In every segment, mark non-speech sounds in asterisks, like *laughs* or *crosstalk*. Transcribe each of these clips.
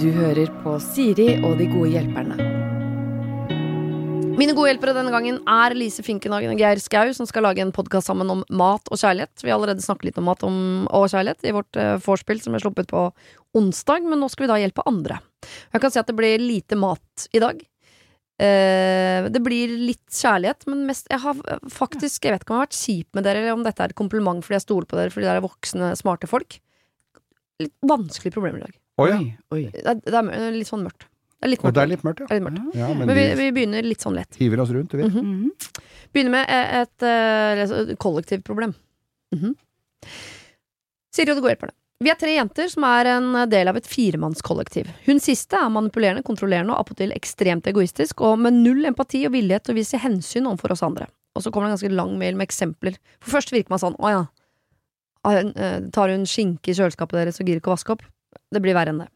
Du hører på Siri og de gode hjelperne. Mine gode hjelpere denne gangen er Lise Finkenhagen og Geir Skau, som skal lage en podkast sammen om mat og kjærlighet. Vi har allerede snakket litt om mat og kjærlighet i vårt uh, vorspiel som ble sluppet på onsdag, men nå skal vi da hjelpe andre. Jeg kan si at det blir lite mat i dag. Eh, det blir litt kjærlighet, men mest Jeg har faktisk Jeg vet ikke om jeg har vært kjip med dere, eller om dette er et kompliment fordi jeg stoler på dere fordi dere er voksne, smarte folk. Litt vanskelige problemer i dag. Ja. oi. Det er, det er litt sånn mørkt. Det er litt mørkt. det er litt mørkt, ja. Er litt mørkt. ja men, Men vi, vi begynner litt sånn lett. hiver oss rundt, vi. Mm -hmm. Begynner med et, et, kollektivt et kollektivproblem. -hmm. Siri og de gode hjelperne. Vi er tre jenter som er en del av et firemannskollektiv. Hun siste er manipulerende, kontrollerende og appåtil ekstremt egoistisk, og med null empati og villighet til å vise hensyn overfor oss andre. Og så kommer det en ganske lang mail med eksempler. For først virker man sånn, å ja, eh, tar hun skinke i kjøleskapet deres og gir ikke å vaske opp? Det blir verre enn det.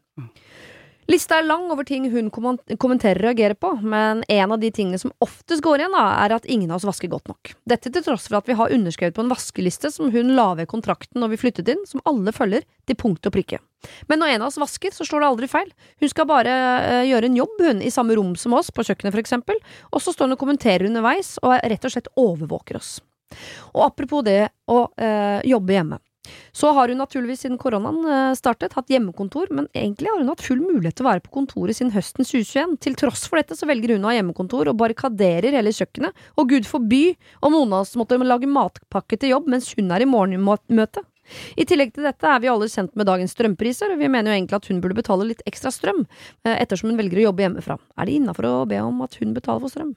Lista er lang over ting hun kommenterer og reagerer på, men en av de tingene som oftest går igjen, da, er at ingen av oss vasker godt nok. Dette til tross for at vi har underskrevet på en vaskeliste som hun la ved kontrakten når vi flyttet inn, som alle følger til punkt og prikke. Men når en av oss vasker, så slår det aldri feil. Hun skal bare uh, gjøre en jobb, hun, i samme rom som oss, på kjøkkenet for eksempel, og så står hun og kommenterer underveis, og rett og slett overvåker oss. Og apropos det å eh, jobbe hjemme. Så har hun naturligvis siden koronaen eh, startet hatt hjemmekontor, men egentlig har hun hatt full mulighet til å være på kontoret siden høsten 2021. Til tross for dette så velger hun å ha hjemmekontor og barrikaderer hele kjøkkenet, og gud forby om noen av oss måtte lage matpakke til jobb mens hun er i morgenmøte. I tillegg til dette er vi alle kjent med dagens strømpriser, og vi mener jo egentlig at hun burde betale litt ekstra strøm, eh, ettersom hun velger å jobbe hjemmefra. Er det innafor å be om at hun betaler for strøm?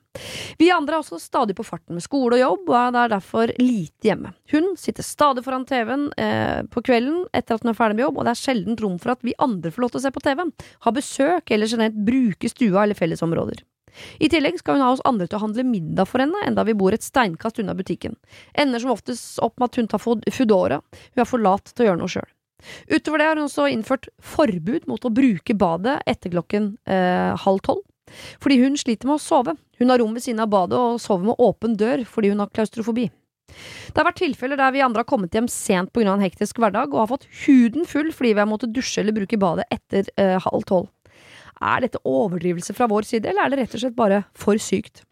Vi andre er også stadig på farten med skole og jobb, og er derfor lite hjemme. Hun sitter stadig foran TV-en eh, på kvelden etter at hun er ferdig med jobb, og det er sjelden rom for at vi andre får lov til å se på TV, ha besøk eller generelt bruke stua eller fellesområder. I tillegg skal hun ha oss andre til å handle middag for henne, enda vi bor et steinkast unna butikken. Ender som oftest opp med at hun tar Foodora, hun er for lat til å gjøre noe sjøl. Utover det har hun også innført forbud mot å bruke badet etter klokken eh, halv tolv. Fordi hun sliter med å sove. Hun har rom ved siden av badet og sover med åpen dør fordi hun har klaustrofobi. Det har vært tilfeller der vi andre har kommet hjem sent pga. en hektisk hverdag og har fått huden full fordi vi har måttet dusje eller bruke badet etter eh, halv tolv. Er dette overdrivelse fra vår side, eller er det rett og slett bare for sykt?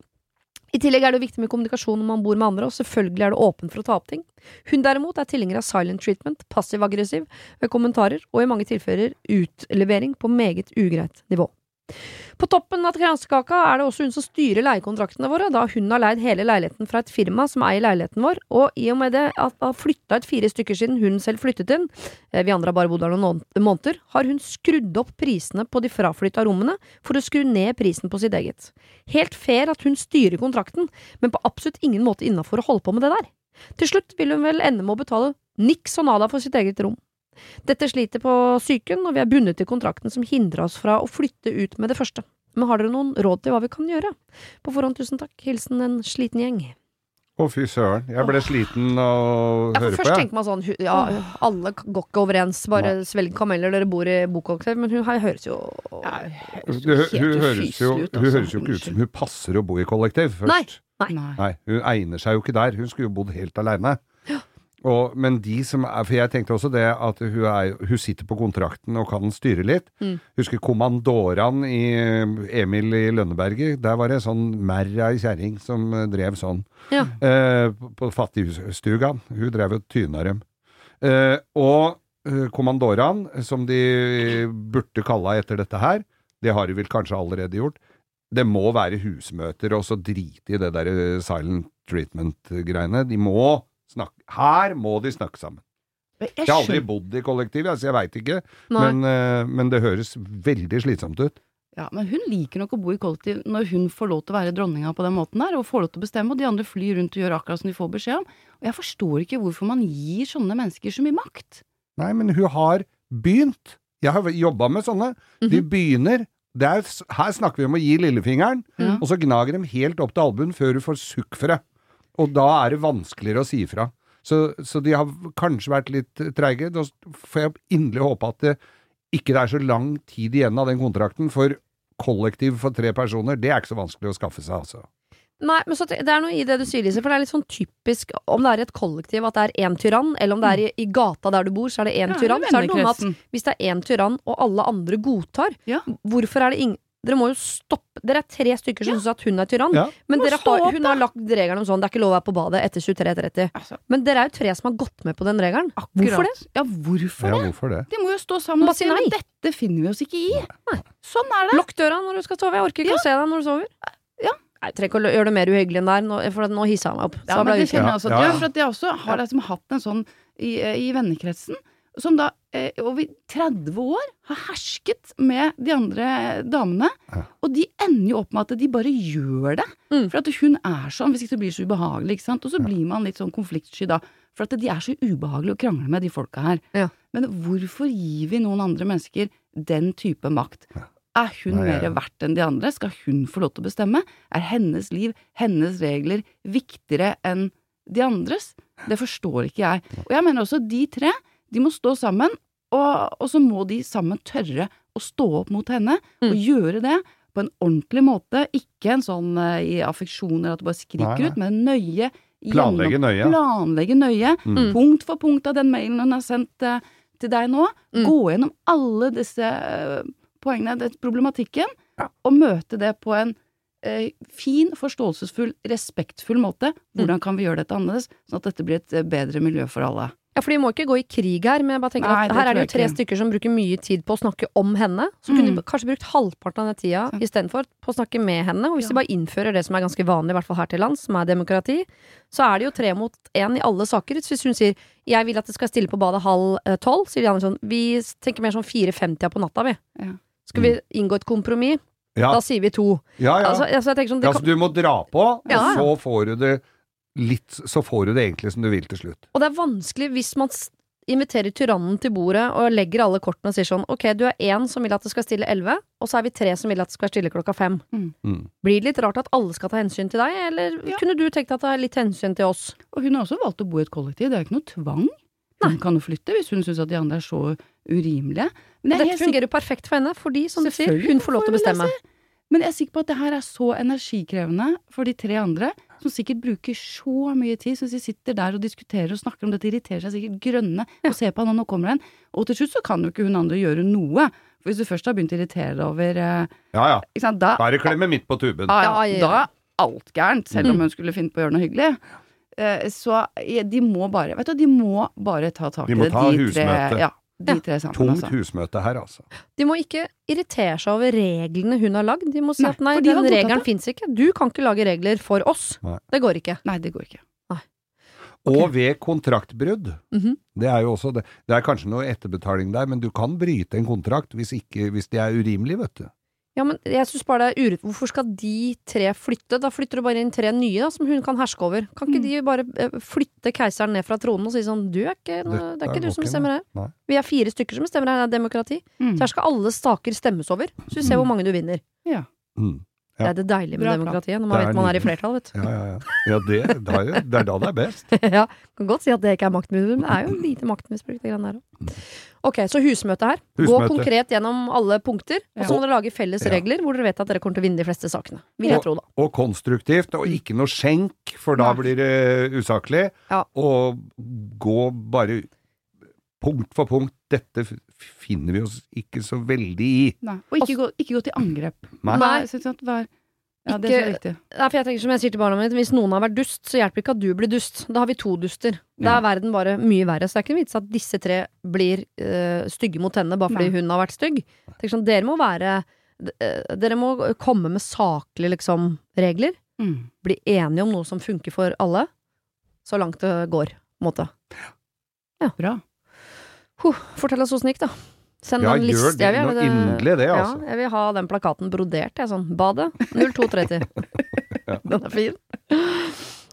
I tillegg er det viktig med kommunikasjon når man bor med andre, og selvfølgelig er det åpen for å ta opp ting. Hun derimot er tilhenger av silent treatment, passiv-aggressiv ved kommentarer, og i mange tilfeller utlevering på meget ugreit nivå. På toppen av kransekaka er det også hun som styrer leiekontraktene våre, da hun har leid hele leiligheten fra et firma som eier leiligheten vår, og i og med det at det har flytta ut fire stykker siden hun selv flyttet inn, eh, vi andre har bare bodd her noen måneder, har hun skrudd opp prisene på de fraflytta rommene for å skru ned prisen på sitt eget. Helt fair at hun styrer kontrakten, men på absolutt ingen måte innafor å holde på med det der. Til slutt vil hun vel ende med å betale niks og nada for sitt eget rom. Dette sliter på psyken, og vi er bundet til kontrakten som hindrer oss fra å flytte ut med det første. Men har dere noen råd til hva vi kan gjøre? På forhånd, tusen takk. Hilsen en sliten gjeng. Å, fy søren. Jeg ble sliten av å Ja, høre på, først jeg. tenker man sånn, ja, alle går ikke overens, bare svelg kameller, dere bor i bokollektiv, men hun her høres jo hun, Helt høres jo, ut, hun altså. høres jo ikke ut som hun passer å bo i kollektiv, først. Nei. Nei. Nei, hun egner seg jo ikke der. Hun skulle jo bodd helt aleine. Og, men de som er For jeg tenkte også det at hun, er, hun sitter på kontrakten og kan styre litt. Mm. Husker kommandoraen i Emil i Lønneberget. Der var det sånn merra ei kjerring som eh, drev sånn. Ja. Eh, på- på fattigstuga. Hun drev og tyna dem. Eh, og eh, kommandoraen, som de burde kalla etter dette her, det har de vel kanskje allerede gjort. Det må være husmøter, og så drite i det der silent treatment-greiene. De må snakke Her må de snakke sammen. Jeg Jeg har aldri bodd i kollektiv, altså jeg veit ikke, men, eh, men det høres veldig slitsomt ut. Ja, men hun liker nok å bo i kollektiv når hun får lov til å være dronninga på den måten der, og får lov til å bestemme, og de andre flyr rundt og gjør akkurat som de får beskjed om. Og jeg forstår ikke hvorfor man gir sånne mennesker så mye makt. Nei, men hun har begynt. Jeg har jobba med sånne. De begynner. Det er, her snakker vi om å gi lillefingeren, mm. og så gnager de helt opp til albuen før du får sukk for det. Og da er det vanskeligere å si ifra. Så, så de har kanskje vært litt treige. Da får jeg inderlig håpe at det ikke er så lang tid igjen av den kontrakten, for kollektiv for tre personer, det er ikke så vanskelig å skaffe seg, altså. Nei, men så, det er noe i det du sier, Lise, for det er litt sånn typisk om det er i et kollektiv at det er én tyrann, eller om det er i, i gata der du bor, så er det én Ja, tyrann. Så er det noe med at hvis det er én tyrann, og alle andre godtar, Ja. hvorfor er det ingen Dere må jo stoppe Dere er tre stykker som syns at hun er tyrann, Ja. men dere har, hun har lagt regelen om sånn det er ikke lov å være på badet etter 23.30. Altså, Men dere er jo tre som har gått med på den regelen. Hvorfor det? Ja, hvorfor Ja, hvorfor det? De må jo stå sammen og si nei. dette finner vi oss ikke i. Sånn er det. Lukk døra når du skal sove. Jeg orker ikke Ja. å se deg når du sover. Ja. Nei, jeg trenger ikke å gjøre det mer uhyggelig enn det er, nå- for nå hissa jeg meg opp. Ja, men det kjenner jeg også. ja, Ja, ja. for at jeg også har liksom hatt en sånn i, i vennekretsen, som da eh, over 30 år har hersket med de andre damene. Ja. Og de ender jo opp med at de bare gjør det. Mm. For at hun er sånn, hvis ikke det blir så ubehagelig, ikke sant. Og så blir man litt sånn konfliktsky da. For at de er så ubehagelige å krangle med, de folka her. Ja. Men hvorfor gir vi noen andre mennesker den type makt? Er hun Nei, mer verdt enn de andre? Skal hun få lov til å bestemme? Er hennes liv, hennes regler, viktigere enn de andres? Det forstår ikke jeg. Og jeg mener også de tre, de må stå sammen, og, og så må de sammen tørre å stå opp mot henne, og Mm. gjøre det på en ordentlig måte. Ikke en sånn uh, i affeksjoner at du bare skriker Nei, nei. ut, men nøye Planlegge nøye. Planlegge nøye. Mm. Punkt for punkt av den mailen hun har sendt uh, til deg nå. Mm. Gå gjennom alle disse uh, poengene, den problematikken, Ja. og møte det på en fin, forståelsesfull, respektfull måte. Mm. Hvordan kan vi gjøre dette annerledes, sånn at dette blir et bedre miljø for alle? Ja, for de må ikke gå i krig her, men jeg bare tenker Nei, at her er det jo tre ikke. stykker som bruker mye tid på å snakke om henne. Så kunne Mm. de kanskje brukt halvparten av den tida Sant. istedenfor på å snakke med henne. Og hvis Ja. de bare innfører det som er ganske vanlig, i hvert fall her til lands, som er demokrati, så er det jo tre mot én i alle saker. Så hvis hun sier 'jeg vil at det skal stille på badet halv eh, tolv', sier de andre sånn 'vi tenker mer sånn 4.50 på natta, vi'. Ja. Skal vi inngå et kompromiss? Ja, Da sier vi to. ja. ja. Altså, altså, jeg sånn, det ja så du må dra på, Ja, og så får du det litt Så får du det egentlig som du vil til slutt. Og det er vanskelig hvis man inviterer tyrannen til bordet og legger alle kortene og sier sånn Ok, du er én som vil at det skal stille elleve, og så er vi tre som vil at det skal stille klokka fem. Mm. Blir det litt rart at alle skal ta hensyn til deg, eller Ja. kunne du tenkt at det er litt hensyn til oss? Og hun har også valgt å bo i et kollektiv, det er jo ikke noe tvang. Hun kan jo flytte hvis hun syns at de andre er så urimelige. Men er Dette fungerer jo perfekt for henne, fordi som du sier, hun får lov til å får bestemme. Men jeg er sikker på at det her er så energikrevende for de tre andre, som sikkert bruker så mye tid. Så de sitter der og diskuterer og snakker om dette, irriterer seg sikkert grønne og ser på han, og nå kommer han. Og til slutt så kan jo ikke hun andre gjøre noe. For hvis du først har begynt å irritere deg over eh, Ja ja. ikke sant, da, er det klemme midt på tuben. Ja, ja, ja. da er alt gærent, selv om Mm. hun skulle finne på å gjøre noe hyggelig. Eh, Så de må bare Vet du, de må bare ta tak i det. De må ta de husmøte. tre. Ja, de Ja. tre sammen, Tungt altså. husmøte her, altså. De må ikke irritere seg over reglene hun har lagd. De må si Nei, at nei, de den regelen fins ikke. Du kan ikke lage regler for oss. Nei. Det går ikke. Nei, det går ikke. Og ved kontraktbrudd. Mhm. Det er jo også det. Det er kanskje noe etterbetaling der, men du kan bryte en kontrakt hvis, ikke, hvis det er urimelig, vet du. Ja, men jeg synes bare det er urett. Hvorfor skal de tre flytte? Da flytter du bare inn tre nye da, som hun kan herske over. Kan ikke Mm. de bare eh, flytte keiseren ned fra tronen og si sånn du er ikke, det er ikke du som bestemmer her. Nei. Vi er fire stykker som bestemmer her, det er demokrati. Mm. Så her skal alle staker stemmes over. Så vi ser hvor mange du vinner. Mm. Ja. Det er det deilige med Bra demokratiet, når man vet man er i flertall, vet du. Ja, ja, ja. ja det, da er jo, det er da det er best. *laughs* ja, kan godt si at det ikke er maktmisbruk, men det er jo lite maktmisbruk, det greiene der òg. Ok, så husmøte her. Gå konkret gjennom alle punkter, og så må dere lage felles Ja. regler hvor dere vet at dere kommer til å vinne de fleste sakene. Vil jeg tro, da. Og konstruktivt, og ikke noe skjenk, for da Nei. blir det usaklig. Ja. Og gå bare punkt for punkt. Dette finner vi oss ikke så veldig i. Nei. Og ikke gå, ikke gå til angrep. Nei. Nei. Sånn Ja, det er så. Nei, for jeg tenker som jeg sier til barna mine, hvis noen har vært dust, så hjelper ikke at du blir dust. Da har vi to duster. Da er verden bare mye verre. Så det er ikke noe vits at disse tre blir øh, stygge mot henne bare fordi Nei. hun har vært stygg. Tenk sånn, dere må være eh, Dere må komme med saklige liksom regler. Mm. Bli enige om noe som funker for alle. Så langt det går, på en måte. Bra. Huh, fortell oss åssen det gikk, da. Send Ja, en liste. det. Jeg vil inderlig det, altså. Ja, jeg vil ha den plakaten brodert, jeg, sånn. Badet *laughs* 0230. Den er fin.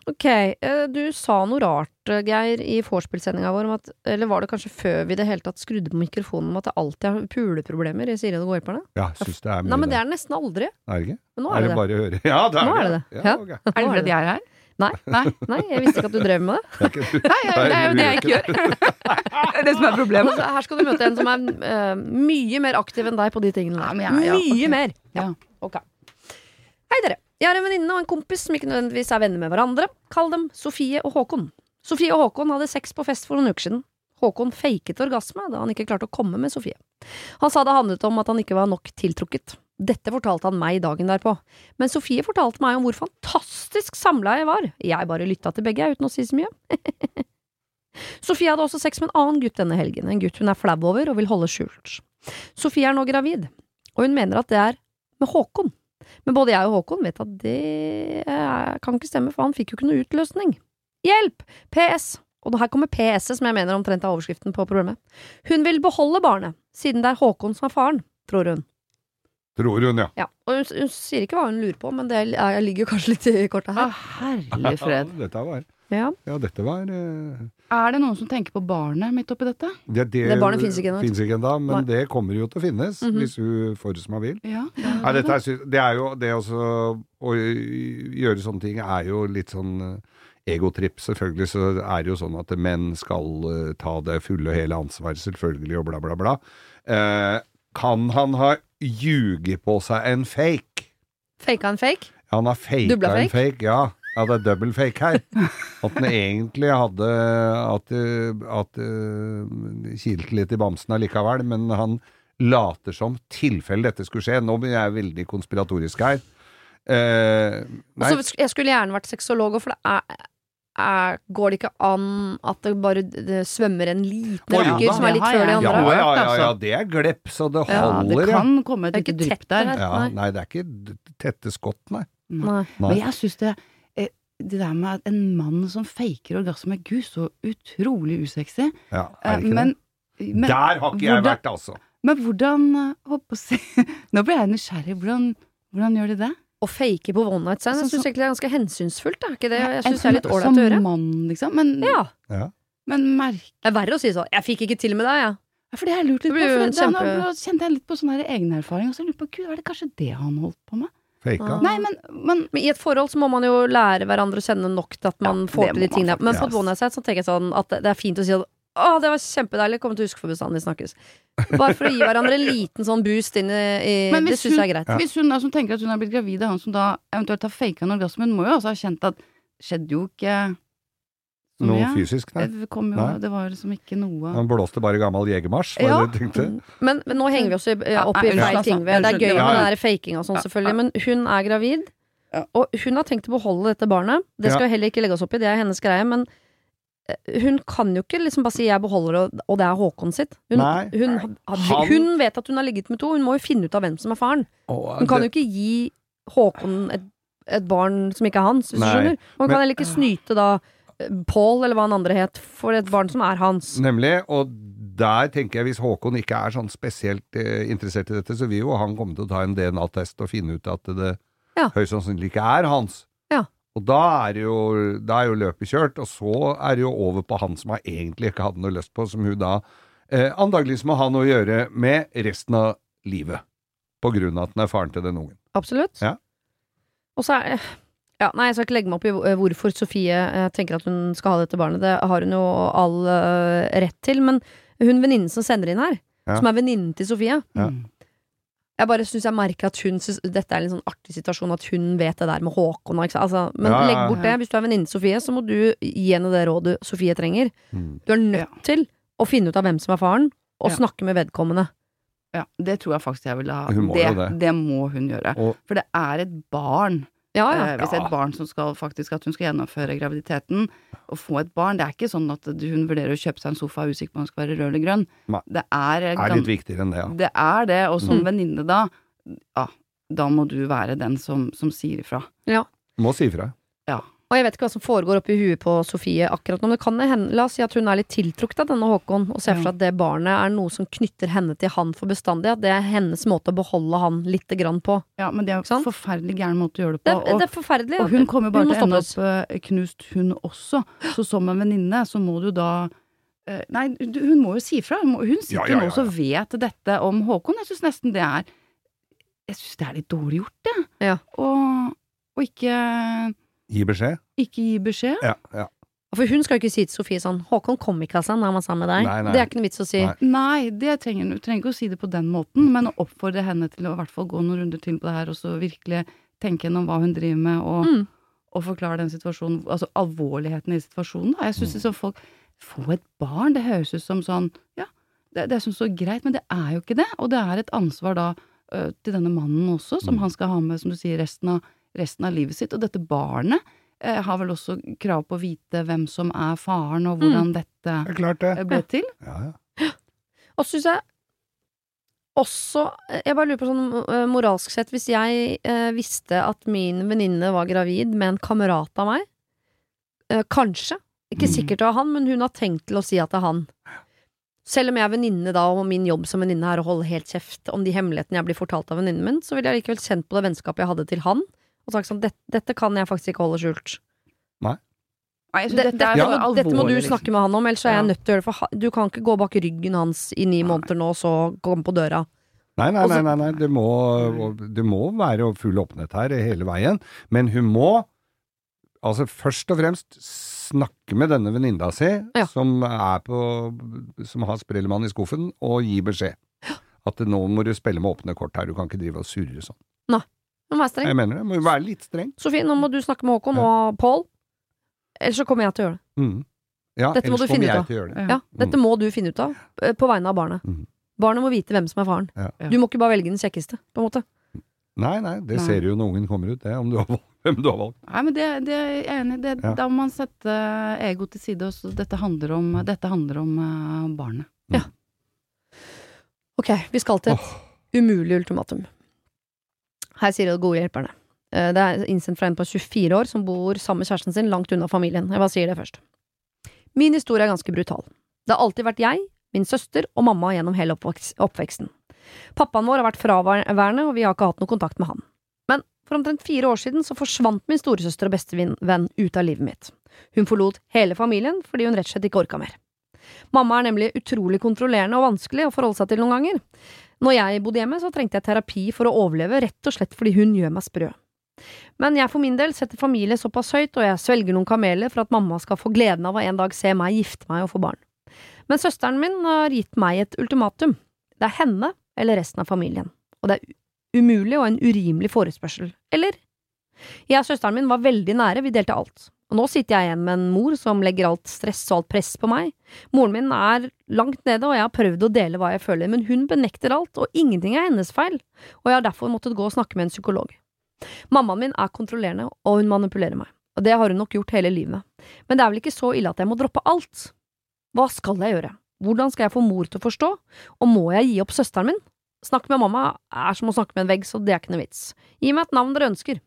Ok, eh, du sa noe rart, eh, Geir, i vorspiel-sendinga vår om at Eller var det kanskje før vi i det hele tatt skrudde på mikrofonen om at det alltid er puleproblemer i Siri og de gårdperne? Ja, syns det er mye Nei, men det er det nesten aldri. Er det ikke? Men nå er er det det det. bare å høre? *laughs* Ja, det er Nå det. er det det. Ja, okay. Er det fordi jeg er her? Nei. Nei. Nei, jeg visste ikke at du drev med det. Nei, jeg, det er jo det jeg ikke gjør. *laughs* Det er det som er problemet. Altså, her skal du møte en som er eh, mye mer aktiv enn deg på de tingene Ja, men mye ok. mer. Ja. Ok. Hei, dere. Jeg har en venninne og en kompis som ikke nødvendigvis er venner med hverandre. Kall dem Sofie og Håkon. Sofie og Håkon hadde sex på fest for noen uker siden. Håkon faket orgasme da han ikke klarte å komme med Sofie. Han sa det handlet om at han ikke var nok tiltrukket. Dette fortalte han meg dagen derpå, men Sofie fortalte meg om hvor fantastisk samleie var. Jeg bare lytta til begge, uten å si så mye. *laughs* Sofie hadde også sex med en annen gutt denne helgen, en gutt hun er flau over og vil holde skjult. Sofie er nå gravid, og hun mener at det er med Håkon. Men både jeg og Håkon vet at det eh, kan ikke stemme, for han fikk jo ikke noe utløsning. Hjelp! PS. Og her kommer PS-et, som jeg mener omtrent er overskriften på problemet. Hun vil beholde barnet, siden det er Håkon som er faren, tror hun. Tror hun, ja. Ja, og hun, hun sier ikke hva hun lurer på, men det er, ligger kanskje litt i kortet her. her. herlig *laughs* fred. dette var Ja. Ja, dette var eh, Er det noen som tenker på barnet midt oppi dette? Det, det, Det barnet finnes ikke ennå. finnes ikke ennå, men Nei. det kommer jo til å finnes, Mhm. hvis hun får det som hun vil. Ja. ja dette er, det er jo det også Å gjøre sånne ting er jo litt sånn eh, egotripp. Selvfølgelig så er det jo sånn at menn skal uh, ta det fulle og hele ansvaret, selvfølgelig, og bla, bla, bla. Uh, kan han ha ljuget på seg en fake? Faka en fake? Han har faka Dubla en fake? fake, ja. Ja, det er double fake her. At den egentlig hadde At, eh, at uh, kilte litt i bamsen allikevel, men han later som tilfelle dette skulle skje. Nå blir jeg veldig konspiratorisk her. Eh, nei, Altså, jeg skulle gjerne vært sexolog, for det er, er Går det ikke an at det bare det svømmer en liten røyker da. som er litt før de andre? ja, ja, ja, ja, altså. det er glepp, så det holder, Ja, det ja. kan komme et Det lite drypp der. der. ja. Nei. Nei, det er ikke tette skott, nei. Nei. nei. Men jeg syns det eh, Det der med at en mann som faker orgasme, gud, så utrolig usexy. Ja, Eh, er det ikke men, det? men, Der har ikke jeg hvordan- vært, altså. men hvordan eh, Håper å si *laughs* Nå ble jeg nysgjerrig. Hvordan, hvordan gjør de det? Å fake på one night stand, jeg Sånn syns egentlig det er ganske hensynsfullt. Da. ikke det? Jeg syns det er litt ålreit å gjøre. Som mann, liksom. Men, Ja. Ja. men merk... Det er verre å si sånn 'jeg fikk ikke til med deg', jeg. Ja, For det har jeg lurt litt på. For det, kjempe- Nå kjente jeg litt på sånn her egenerfaring, og så lurte jeg på gud, er det kanskje det han holdt på med? Faka. Ah. Nei, men, men Men i et forhold så må man jo lære hverandre å kjenne nok til at man Ja, får til de tingene. Men på et one night stand så tenker jeg sånn at det det er fint å si at å, det var kjempedeilig, kommer til å huske for bestandig snakkes. Bare for å gi hverandre en liten sånn boost inn i, i Men Det syns jeg er greit. Hvis hun da som tenker at hun har blitt gravid, er han som da eventuelt har faka en orgasme, hun må jo også ha kjent at skjedde jo ikke Noe ja. fysisk, nei. Det, kom jo, Nei. det var liksom ikke noe Han blåste bare gammel jegermarsj, var Ja. det du tenkte? Men, men nå henger vi oss ja, opp i Ja, feil ting. ved- Det er gøy med Ja, ja. den der faking og sånn, selvfølgelig, men hun er gravid. Og hun har tenkt å beholde dette barnet. Det skal vi heller ikke legge oss opp i, det er hennes greie. Men hun kan jo ikke liksom bare si 'jeg beholder det', og- det er Håkon sitt. Hun, Nei. hun, Han- hun vet at hun har ligget med to, hun må jo finne ut av hvem som er faren. Å, Hun kan jo ikke gi Håkon et, et barn som ikke er hans, hvis du skjønner. Man kan heller ikke snyte da eh, Paul, eller hva han andre het, for et barn som er hans. Nemlig, og der tenker jeg hvis Håkon ikke er sånn spesielt eh, interessert i dette, så vil jo han komme til å ta en DNA-test og finne ut at det Ja. høyst sannsynlig ikke er hans. Og da er, jo, da er jo løpet kjørt, og så er det jo over på han som har egentlig ikke hadde noe lyst på, som hun da eh, antakeligvis må ha noe å gjøre med resten av livet. På grunn av at den er faren til den ungen. Absolutt. Ja. Og så er ja, Nei, jeg skal ikke legge meg opp i hvorfor Sofie eh, tenker at hun skal ha dette barnet. Det har hun jo all uh, rett til. Men hun venninnen som sender inn her, Ja. som er venninnen til Sofie Ja. Jeg bare syns jeg merker at hun synes dette er en sånn artig situasjon, at hun vet det der med Håkon og ikke sant. Altså, men Ja, ja, legg bort det. Hvis du er venninne Sofie, så må du gi henne det rådet Sofie trenger. Mm. Du er nødt Ja. til å finne ut av hvem som er faren, og Ja. snakke med vedkommende. Ja, det tror jeg faktisk jeg ville ha. Hun må det, jo det. det må hun gjøre. Og- For det er et barn. Ja, ja. Eh, hvis det er et barn som skal faktisk at hun skal gjennomføre graviditeten og få et barn. Det er ikke sånn at hun vurderer å kjøpe seg en sofa er usikker på om den skal være rød eller grønn. Nei. Det er, er litt viktigere enn det, ja. det er det, og som Mm. venninne da, ja, da må du være den som, som sier ifra. Må si ifra. Ja. Og jeg vet ikke hva som foregår oppi huet på Sofie akkurat nå, men det kan hende, la oss si at hun er litt tiltrukket av denne Håkon, og ser for seg at det barnet er noe som knytter henne til han for bestandig, at det er hennes måte å beholde han lite grann på. Ja, men det er jo en forferdelig gæren måte å gjøre det Det, på. det og, er forferdelig. og hun kommer jo bare Hun til å ende opp eh, knust, hun også. Så som en venninne, så må du da eh, Nei, hun må jo si fra. Hun, hun Ja, sitter ja, jo ja, nå og vet dette om Håkon. Jeg syns nesten det er Jeg syns det er litt dårlig gjort, jeg. Ja. Og, og ikke, Gi beskjed. ikke gi beskjed. Ja, ja. For hun skal jo ikke si til Sofie sånn 'Håkon kom ikke av seg når han var sammen med deg'. Nei, nei. Det er ikke noe vits å si. Nei. Nei, det trenger hun. Du trenger ikke å si det på den måten, men å oppfordre henne til å i hvert fall gå noen runder til på det her, og så virkelig tenke gjennom hva hun driver med, og, Mm. og forklare den situasjonen, altså alvorligheten i situasjonen. Da. Jeg syns Mm. liksom folk Få et barn, det høres ut som sånn Ja, det, det er sånn så greit, men det er jo ikke det. Og det er et ansvar da til denne mannen også, som Mm. han skal ha med, som du sier, resten av, resten av livet sitt. Og dette barnet eh, har vel også krav på å vite hvem som er faren, og hvordan mm. dette det. eh, ble til. *laughs* Ja, ja. Og så syns jeg også Jeg bare lurer på sånn eh, moralsk sett, hvis jeg eh, visste at min venninne var gravid med en kamerat av meg, eh, kanskje, ikke Mm. sikkert det var han, men hun har tenkt til å si at det er han. Selv om jeg er venninne da, og min jobb som venninne er å holde helt kjeft om de hemmelighetene jeg blir fortalt av venninnen min, så ville jeg likevel kjent på det vennskapet jeg hadde til han, og sagt sånn, dette, dette kan jeg faktisk ikke holde skjult. Nei, jeg Det, dette dette, er må, dette må du liksom. snakke med han om, ellers er jeg Ja. nødt til å gjøre det. For du kan ikke gå bak ryggen hans i ni måneder nå, og så komme på døra. Nei, nei, nei, nei, nei. Det, må, det må være full åpenhet her hele veien. Men hun må altså først og fremst snakke med denne venninna si, Ja. som, er på, som har Sprellemann i skuffen, og gi beskjed. At nå må du spille med åpne kort her, du kan ikke drive og surre sånn. Nå må være streng. Jeg mener det, må være litt streng. Sofie, nå må du snakke med Håkon og Pål, ellers så kommer jeg til å gjøre det. Mm. Ja, Dette må ellers du finne kommer ut jeg av. til å gjøre det. Ja. Ja, dette må du finne ut av, eh, på vegne av barnet. Mm. Barnet må vite hvem som er faren. Ja. Ja. Du må ikke bare velge den kjekkeste, på en måte. Nei, nei, det Nei. ser du jo når ungen kommer ut, det, om du har valgt, *laughs* hvem du har valgt. Nei, men det, det er jeg enig i. Ja. Da må man sette ego til side. Også. dette handler om, dette handler om uh, barnet. Ok, vi skal til et umulig ultimatum. Her sier det gode hjelperne. Eh, Det er innsendt fra en på 24 år som bor sammen med kjæresten sin langt unna familien. Jeg bare sier det først. Min historie er ganske brutal. Det har alltid vært jeg, min søster og mamma gjennom hele oppveksten. Pappaen vår har vært fraværende, og vi har ikke hatt noe kontakt med han. Men for omtrent fire år siden så forsvant min storesøster og bestevenn ut av livet mitt. Hun forlot hele familien fordi hun rett og slett ikke orka mer. Mamma er nemlig utrolig kontrollerende og vanskelig å forholde seg til noen ganger. Når jeg bodde hjemme, så trengte jeg terapi for å overleve, rett og slett fordi hun gjør meg sprø. Men jeg for min del setter familie såpass høyt, og jeg svelger noen kameler for at mamma skal få gleden av å en dag se meg gifte meg og få barn. Men søsteren min har gitt meg et ultimatum. Det er henne eller resten av familien. Og det er umulig og en urimelig forespørsel. Eller? Jeg og søsteren min var veldig nære, vi delte alt. Og nå sitter jeg igjen med en mor som legger alt stress og alt press på meg. Moren min er langt nede, og jeg har prøvd å dele hva jeg føler, men hun benekter alt, og ingenting er hennes feil, og jeg har derfor måttet gå og snakke med en psykolog. Mammaen min er kontrollerende, og hun manipulerer meg, og det har hun nok gjort hele livet. Men det er vel ikke så ille at jeg må droppe alt? Hva skal jeg gjøre? Hvordan skal jeg få mor til å forstå, og må jeg gi opp søsteren min? Snakke med mamma er som å snakke med en vegg, så det er ikke noe vits. Gi meg et navn dere ønsker.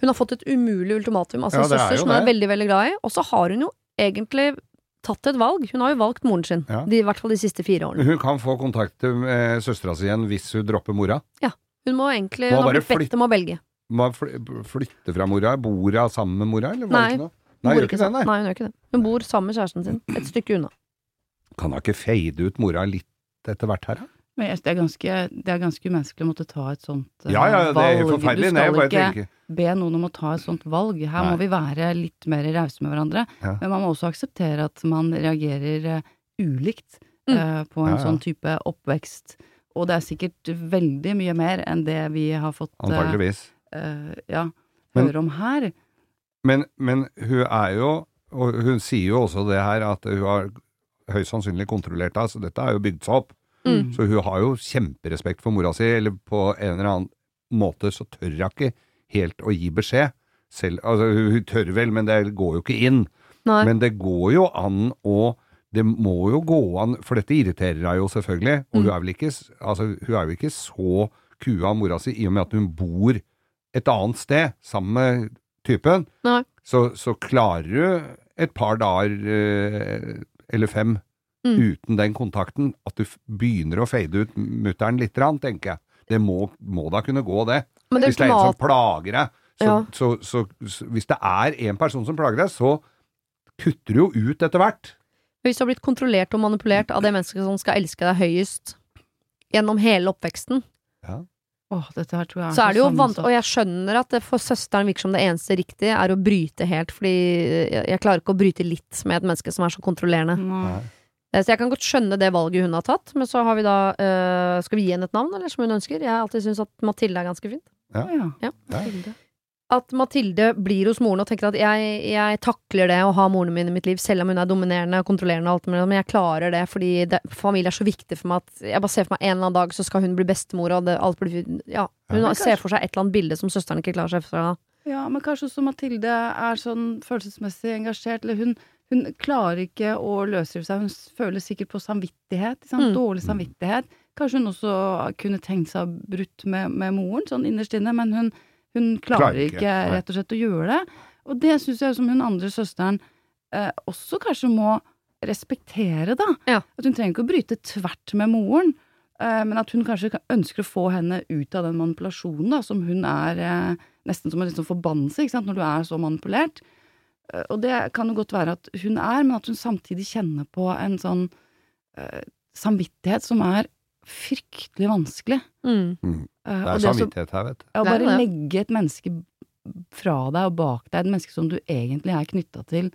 Hun har fått et umulig ultimatum av sin Ja, er søster, som hun er veldig, veldig glad i, og så har hun jo egentlig tatt et valg. Hun har jo valgt moren sin, Ja. de, i hvert fall de siste fire årene. Hun kan få kontakt med søstera si igjen hvis hun dropper mora. Ja. Hun må egentlig Må Hun har blitt bedt om å velge. Må fly- flytte fra mora. Bor hun sammen med mora, eller Nei. Nei. hun, ikke? Hun det, nei. nei, hun gjør ikke det. Hun bor sammen med kjæresten sin, et stykke unna. Kan hun ikke fade ut mora litt etter hvert her, da? Men jeg- det er ganske, det er ganske umenneskelig å måtte ta et sånt valg. Ja, ja, det er valg. forferdelig. Du skal ikke tenker be noen om å ta et sånt valg. Her Nei. må vi være litt mer rause med hverandre. Ja. Men man må også akseptere at man reagerer eh, ulikt Mm. eh, på en Ja, ja. sånn type oppvekst. Og det er sikkert veldig mye mer enn det vi har fått eh, Uh, eh, ja, Men- høre om her. Men, men hun er jo Og hun sier jo også det her at hun har høyst sannsynlig kontrollert deg, så dette er jo bygd seg opp. Mm. Så hun har jo kjemperespekt for mora si, eller på en eller annen måte så tør hun ikke helt å gi beskjed. Selv, altså, hun, tør vel, men det går jo ikke inn. Nei. Men det går jo an å Det må jo gå an, for dette irriterer henne jo selvfølgelig. Og Mm. hun er vel ikke, altså, hun er jo ikke så kua av mora si i og med at hun bor et annet sted sammen med typen. Nei. Så, så klarer du et par dager, eh, eller fem, Mm. uten den kontakten, at du begynner å fade ut mutter'n litt, grann, tenker jeg. Det må, må da kunne gå, det. Men det Hvis det er en som plager deg, så, Ja. så, så, så hvis det er en person som plager deg, så kutter du jo ut etter hvert. Hvis du har blitt kontrollert og manipulert av det mennesket som skal elske deg høyest gjennom hele oppveksten, Åh, dette her tror jeg så er det jo vant... Og jeg skjønner at det for søsteren virker som det eneste riktige er å bryte helt, fordi jeg, jeg klarer ikke å bryte litt med et menneske som er så kontrollerende. Nei. Eh, Så jeg kan godt skjønne det valget hun har tatt, men så har vi da uh, Skal vi gi henne et navn, eller som hun ønsker? Jeg har alltid syntes at Mathilde er ganske fint. Ja. Ja. Ja. Ja. At Mathilde blir hos moren og tenker at jeg, jeg takler det å ha moren min i mitt liv, selv om hun er dominerende og kontrollerende og alt mulig, men jeg klarer det fordi det, familie er så viktig for meg at jeg bare ser for meg en eller annen dag så skal hun bli bestemor, og det, alt blir Ja. Hun ja, ser for seg et eller annet bilde som søsteren ikke klarer seg fra. Ja, men kanskje også Mathilde er sånn følelsesmessig engasjert, eller hun, hun klarer ikke å løsrive seg, hun føler sikkert på samvittighet? Mm. dårlig samvittighet. Kanskje hun også kunne tenkt seg brutt med, med moren, sånn innerst inne, men hun, hun klarer, Klarer ikke, ikke, rett og slett å gjøre det. Og det syns jeg som hun andre søsteren eh, også kanskje må respektere, da. Ja. At hun trenger ikke å bryte tvert med moren. eh, Men at hun kanskje ønsker å få henne ut av den manipulasjonen da, som hun er eh, nesten som en liksom forbannelse ikke sant? når du er så manipulert. Eh, Og det kan jo godt være at hun er, men at hun samtidig kjenner på en sånn uh, samvittighet som er fryktelig vanskelig. Mm. Mm. Eh, Det er det samvittighet her, vet du. ja, å bare legge et menneske fra deg og bak deg, et menneske som du egentlig er knytta til,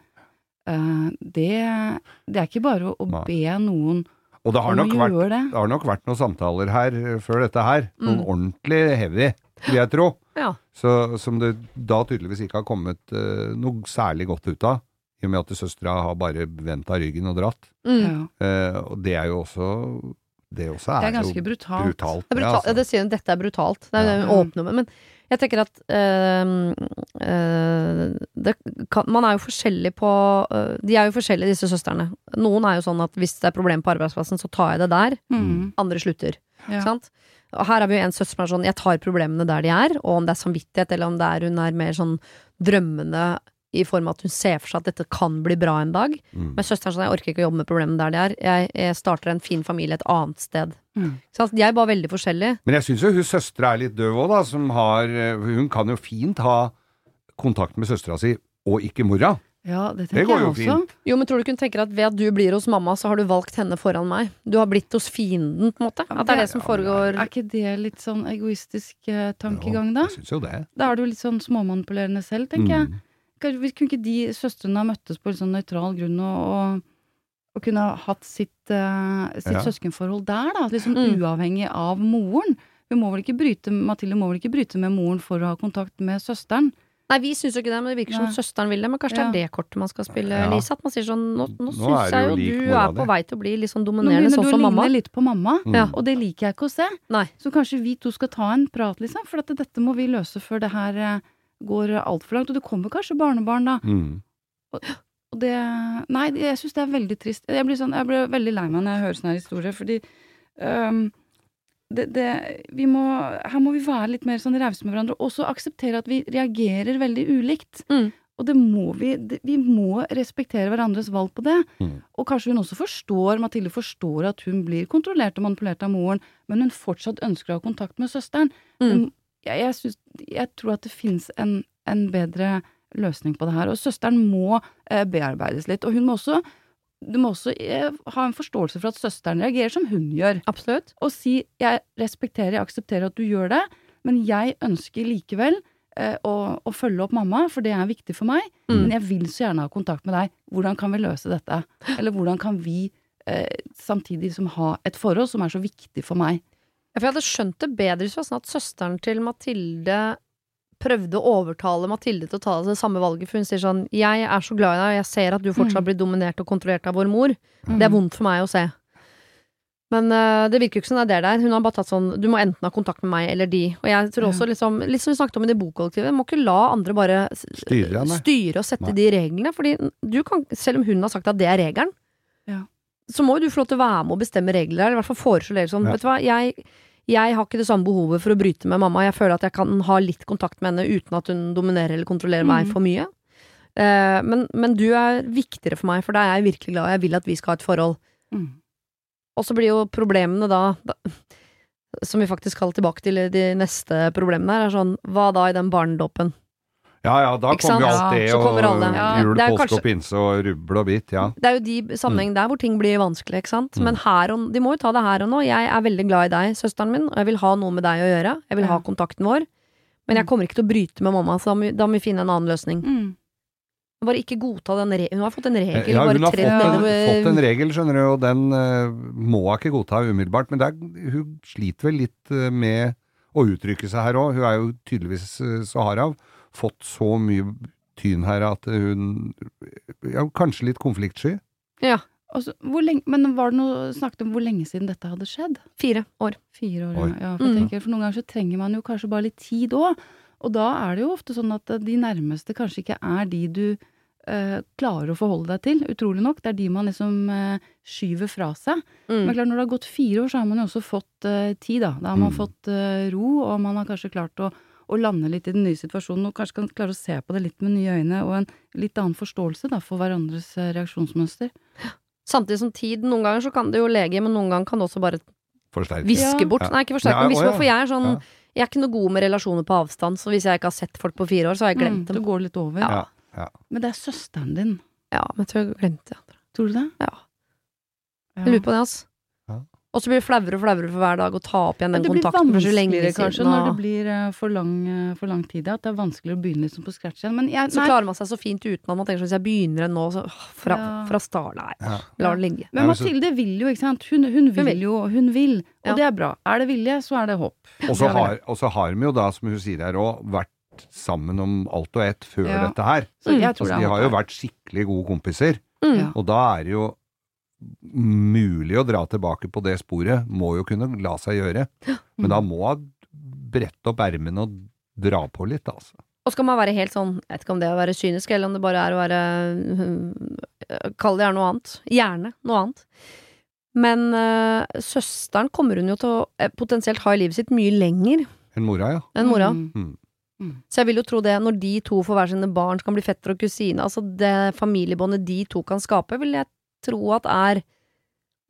uh, det, det er ikke bare å, å be noen Og det har vært det. Det har nok vært noen samtaler her før dette her. Noen Mm. ordentlig heavy, vil jeg tro. Ja. Så, som det da tydeligvis ikke har kommet uh, noe særlig godt ut av. I og med at søstera har bare vendt av ryggen og dratt. Mm. Ja. Eh, og det er jo også Det også er, Det er ganske jo brutalt. brutalt. Det, er brutalt. Ja, altså. det sier hun, dette er brutalt. Det er Ja. åpne med. Men jeg tenker at øh, det kan, Man er jo forskjellig på øh, De er jo forskjellige, disse søstrene. Noen er jo sånn at hvis det er problem på arbeidsplassen, så tar jeg det der. Mm. Andre slutter. Ja. Ikke sant? Og her har vi jo en søster som er sånn Jeg tar problemene der de er, og om det er samvittighet, eller om det er hun er mer sånn drømmende i form av at hun ser for seg at dette kan bli bra en dag. Mm. Men søsteren sånn, jeg orker ikke å jobbe med problemene der de er. Jeg, jeg starter en fin familie et annet sted. Mm. Så? De er bare veldig forskjellige. Men jeg syns jo hun søstera er litt døv òg, da. Som har eh, Hun kan jo fint ha kontakt med søstera si, og ikke mora. Ja, det Det tenker går jeg jo også. fint. Jo, men tror du ikke hun tenker at ved at du blir hos mamma, så har du valgt henne foran meg? Du har blitt hos fienden, på en måte? At det er det som Ja, foregår Er ikke det litt sånn egoistisk eh, tankegang, da? Jeg synes jo det. Da er du litt sånn småmanipulerende selv, tenker jeg. Mm. Kanskje, kunne ikke de søstrene ha møttes på en sånn nøytral grunn og, og, og kunne ha hatt sitt, eh, sitt Ja. søskenforhold der, da? Liksom Mm. uavhengig av moren. Hun må vel ikke bryte, Mathilde må vel ikke bryte med moren for å ha kontakt med søsteren? Nei, vi syns jo ikke det, men det virker som Nei. søsteren vil det. Men kanskje Ja. det er det kortet man skal spille, Ja. Lise? At man sier sånn Nå, nå, Nå syns jeg jo like du er på vei til å bli litt sånn dominerende, sånn som mamma. Nå begynner sånn du å ligne litt på mamma, Mm. Og det liker jeg ikke å se. Nei. Så kanskje vi to skal ta en prat, liksom, for at dette må vi løse før det her eh, går altfor langt. Og det kommer kanskje barnebarn, da. Mm. Og det Nei, jeg syns det er veldig trist. Jeg blir, sånn, jeg blir veldig lei meg når jeg hører sånne her historier, fordi øhm, det, det, vi må, her må vi være litt mer sånn rause med hverandre, og også akseptere at vi reagerer veldig ulikt. Mm. Og det må vi det, Vi må respektere hverandres valg på det. Mm. Og kanskje hun også forstår, Mathilde forstår at hun blir kontrollert og manipulert av moren, men hun fortsatt ønsker å ha kontakt med søsteren. Mm. Men, Jeg, jeg, synes, jeg tror at det finnes en, en bedre løsning på det her. Og søsteren må eh, bearbeides litt. Og hun må også, du må også eh, ha en forståelse for at søsteren reagerer som hun gjør. Absolutt. Og si 'jeg respekterer, jeg aksepterer at du gjør det', men jeg ønsker likevel eh, å, å følge opp mamma, for det er viktig for meg. Mm. Men jeg vil så gjerne ha kontakt med deg. Hvordan kan vi løse dette? *laughs* Eller hvordan kan vi eh, samtidig som ha et forhold som er så viktig for meg? Ja, For jeg hadde skjønt det bedre hvis det var sånn at søsteren til Mathilde prøvde å overtale Mathilde til å ta det samme valget, for hun sier sånn 'Jeg er så glad i deg, og jeg ser at du fortsatt Mm. blir dominert og kontrollert av vår mor'. Det er vondt for meg å se. Men uh, det virker jo ikke som det er det der. Hun har bare tatt sånn Du må enten ha kontakt med meg eller de. Og jeg tror også, liksom, litt som vi snakket om i det bokollektivet, må ikke la andre bare Styre styre og sette Nei. de reglene. Fordi du kan, selv om hun har sagt at det er regelen, Ja. så må jo du få lov til å være med og bestemme regler der. Eller i hvert fall foreslå det. sånn. Ja. Vet du hva, jeg, jeg har ikke det samme behovet for å bryte med mamma. Jeg føler at jeg kan ha litt kontakt med henne uten at hun dominerer eller kontrollerer meg mm. for mye. Eh, men, men du er viktigere for meg, for da er jeg virkelig glad. og Jeg vil at vi skal ha et forhold. Mm. Og så blir jo problemene da, da Som vi faktisk skal tilbake til de neste problemene her, er sånn Hva da i den barnedåpen? Ja ja, da kommer jo alt det, og. Ja. jul, Det er påske og pinse og rubbel og bit, ja. Det er jo de sammenhengene der hvor ting blir vanskelig, ikke sant. Men her og, de må jo ta det her og nå. Jeg er veldig glad i deg, søsteren min, og jeg vil ha noe med deg å gjøre. Jeg vil ha kontakten vår. Men jeg kommer ikke til å bryte med mamma, så da må, vi- da må vi finne en annen løsning. Mm. Bare ikke godta den re Hun har fått en regel, Ja, bare hun har fått en, fått en regel, skjønner du, og den uh, må hun ikke godta umiddelbart. Men det er, hun sliter vel litt eh, med å uttrykke seg her òg. Hun er jo tydeligvis uh, Sahara. Fått så mye tyn her at hun ja, Kanskje litt konfliktsky. Ja. Så, hvor lenge, men var det noe snakket om hvor lenge siden dette hadde skjedd? Fire år. Fire år, Oi. ja. For, Mm. tenker, for noen ganger så trenger man jo kanskje bare litt tid òg. Og da er det jo ofte sånn at de nærmeste kanskje ikke er de du øh, klarer å forholde deg til, utrolig nok. Det er de man liksom øh, skyver fra seg. Mm. Men klart, når det har gått fire år, så har man jo også fått øh, tid, da. Da har man Mm. fått eh, ro, og man har kanskje klart å, å lande litt i den nye situasjonen, og kanskje kan klare å se på det litt med nye øyne, og en litt annen forståelse da, for hverandres eh, reaksjonsmønster. Samtidig som tid, noen ganger så kan det jo lege, men noen ganger kan det også bare Forsterket. viske Ja. bort. Nei, ikke forsterke, men viske bort. For jeg er sånn Ja. Jeg er ikke noe god med relasjoner på avstand, så hvis jeg ikke har sett folk på fire år, så har jeg glemt Mm, det dem. går litt over. Ja. Ja. Men det er søsteren din. Ja, men jeg tror jeg glemte det. Tror du det? Ja. Ja. Jeg lurer på det, ass. Og så blir det flauere og flauere for hver dag å ta opp igjen den det blir kontakten så lenge vanskeligere siden. kanskje når det blir eh, for lang, eh, for lang tid, at det er vanskeligere å begynne liksom på scratch igjen. Men jeg, Så nei, klarer man seg så fint uten at man tenker sånn hvis jeg begynner nå, så fra, Ja. fra start Nei, Ja. la det ligge. men Mathilde vil jo, ikke sant. Hun, hun vil vil. jo, hun vil. Og Ja. det er bra. Er det vilje, så er det håp. Og så har, vi jo da, som hun sier her òg, vært sammen om alt og ett før Ja. dette her. Så Mm. jeg tror Altså, de har jo vært skikkelig gode kompiser, Mm. Og da er det jo mulig å dra tilbake på det sporet. Må jo kunne la seg gjøre. Men da må hun brette opp ermene og dra på litt, altså. Og skal man være helt sånn, jeg vet ikke om det er å være kynisk, eller om det bare er å være øh, Kall det gjerne noe annet. Gjerne noe annet. Men øh, søsteren kommer hun jo til å eh, potensielt ha i livet sitt mye lenger Enn mora, ja. enn mora. Mm. Så jeg vil jo tro det, når de to får hver sine barn, som kan bli fetter og kusine, altså det familiebåndet de to kan skape, vil jeg tro at er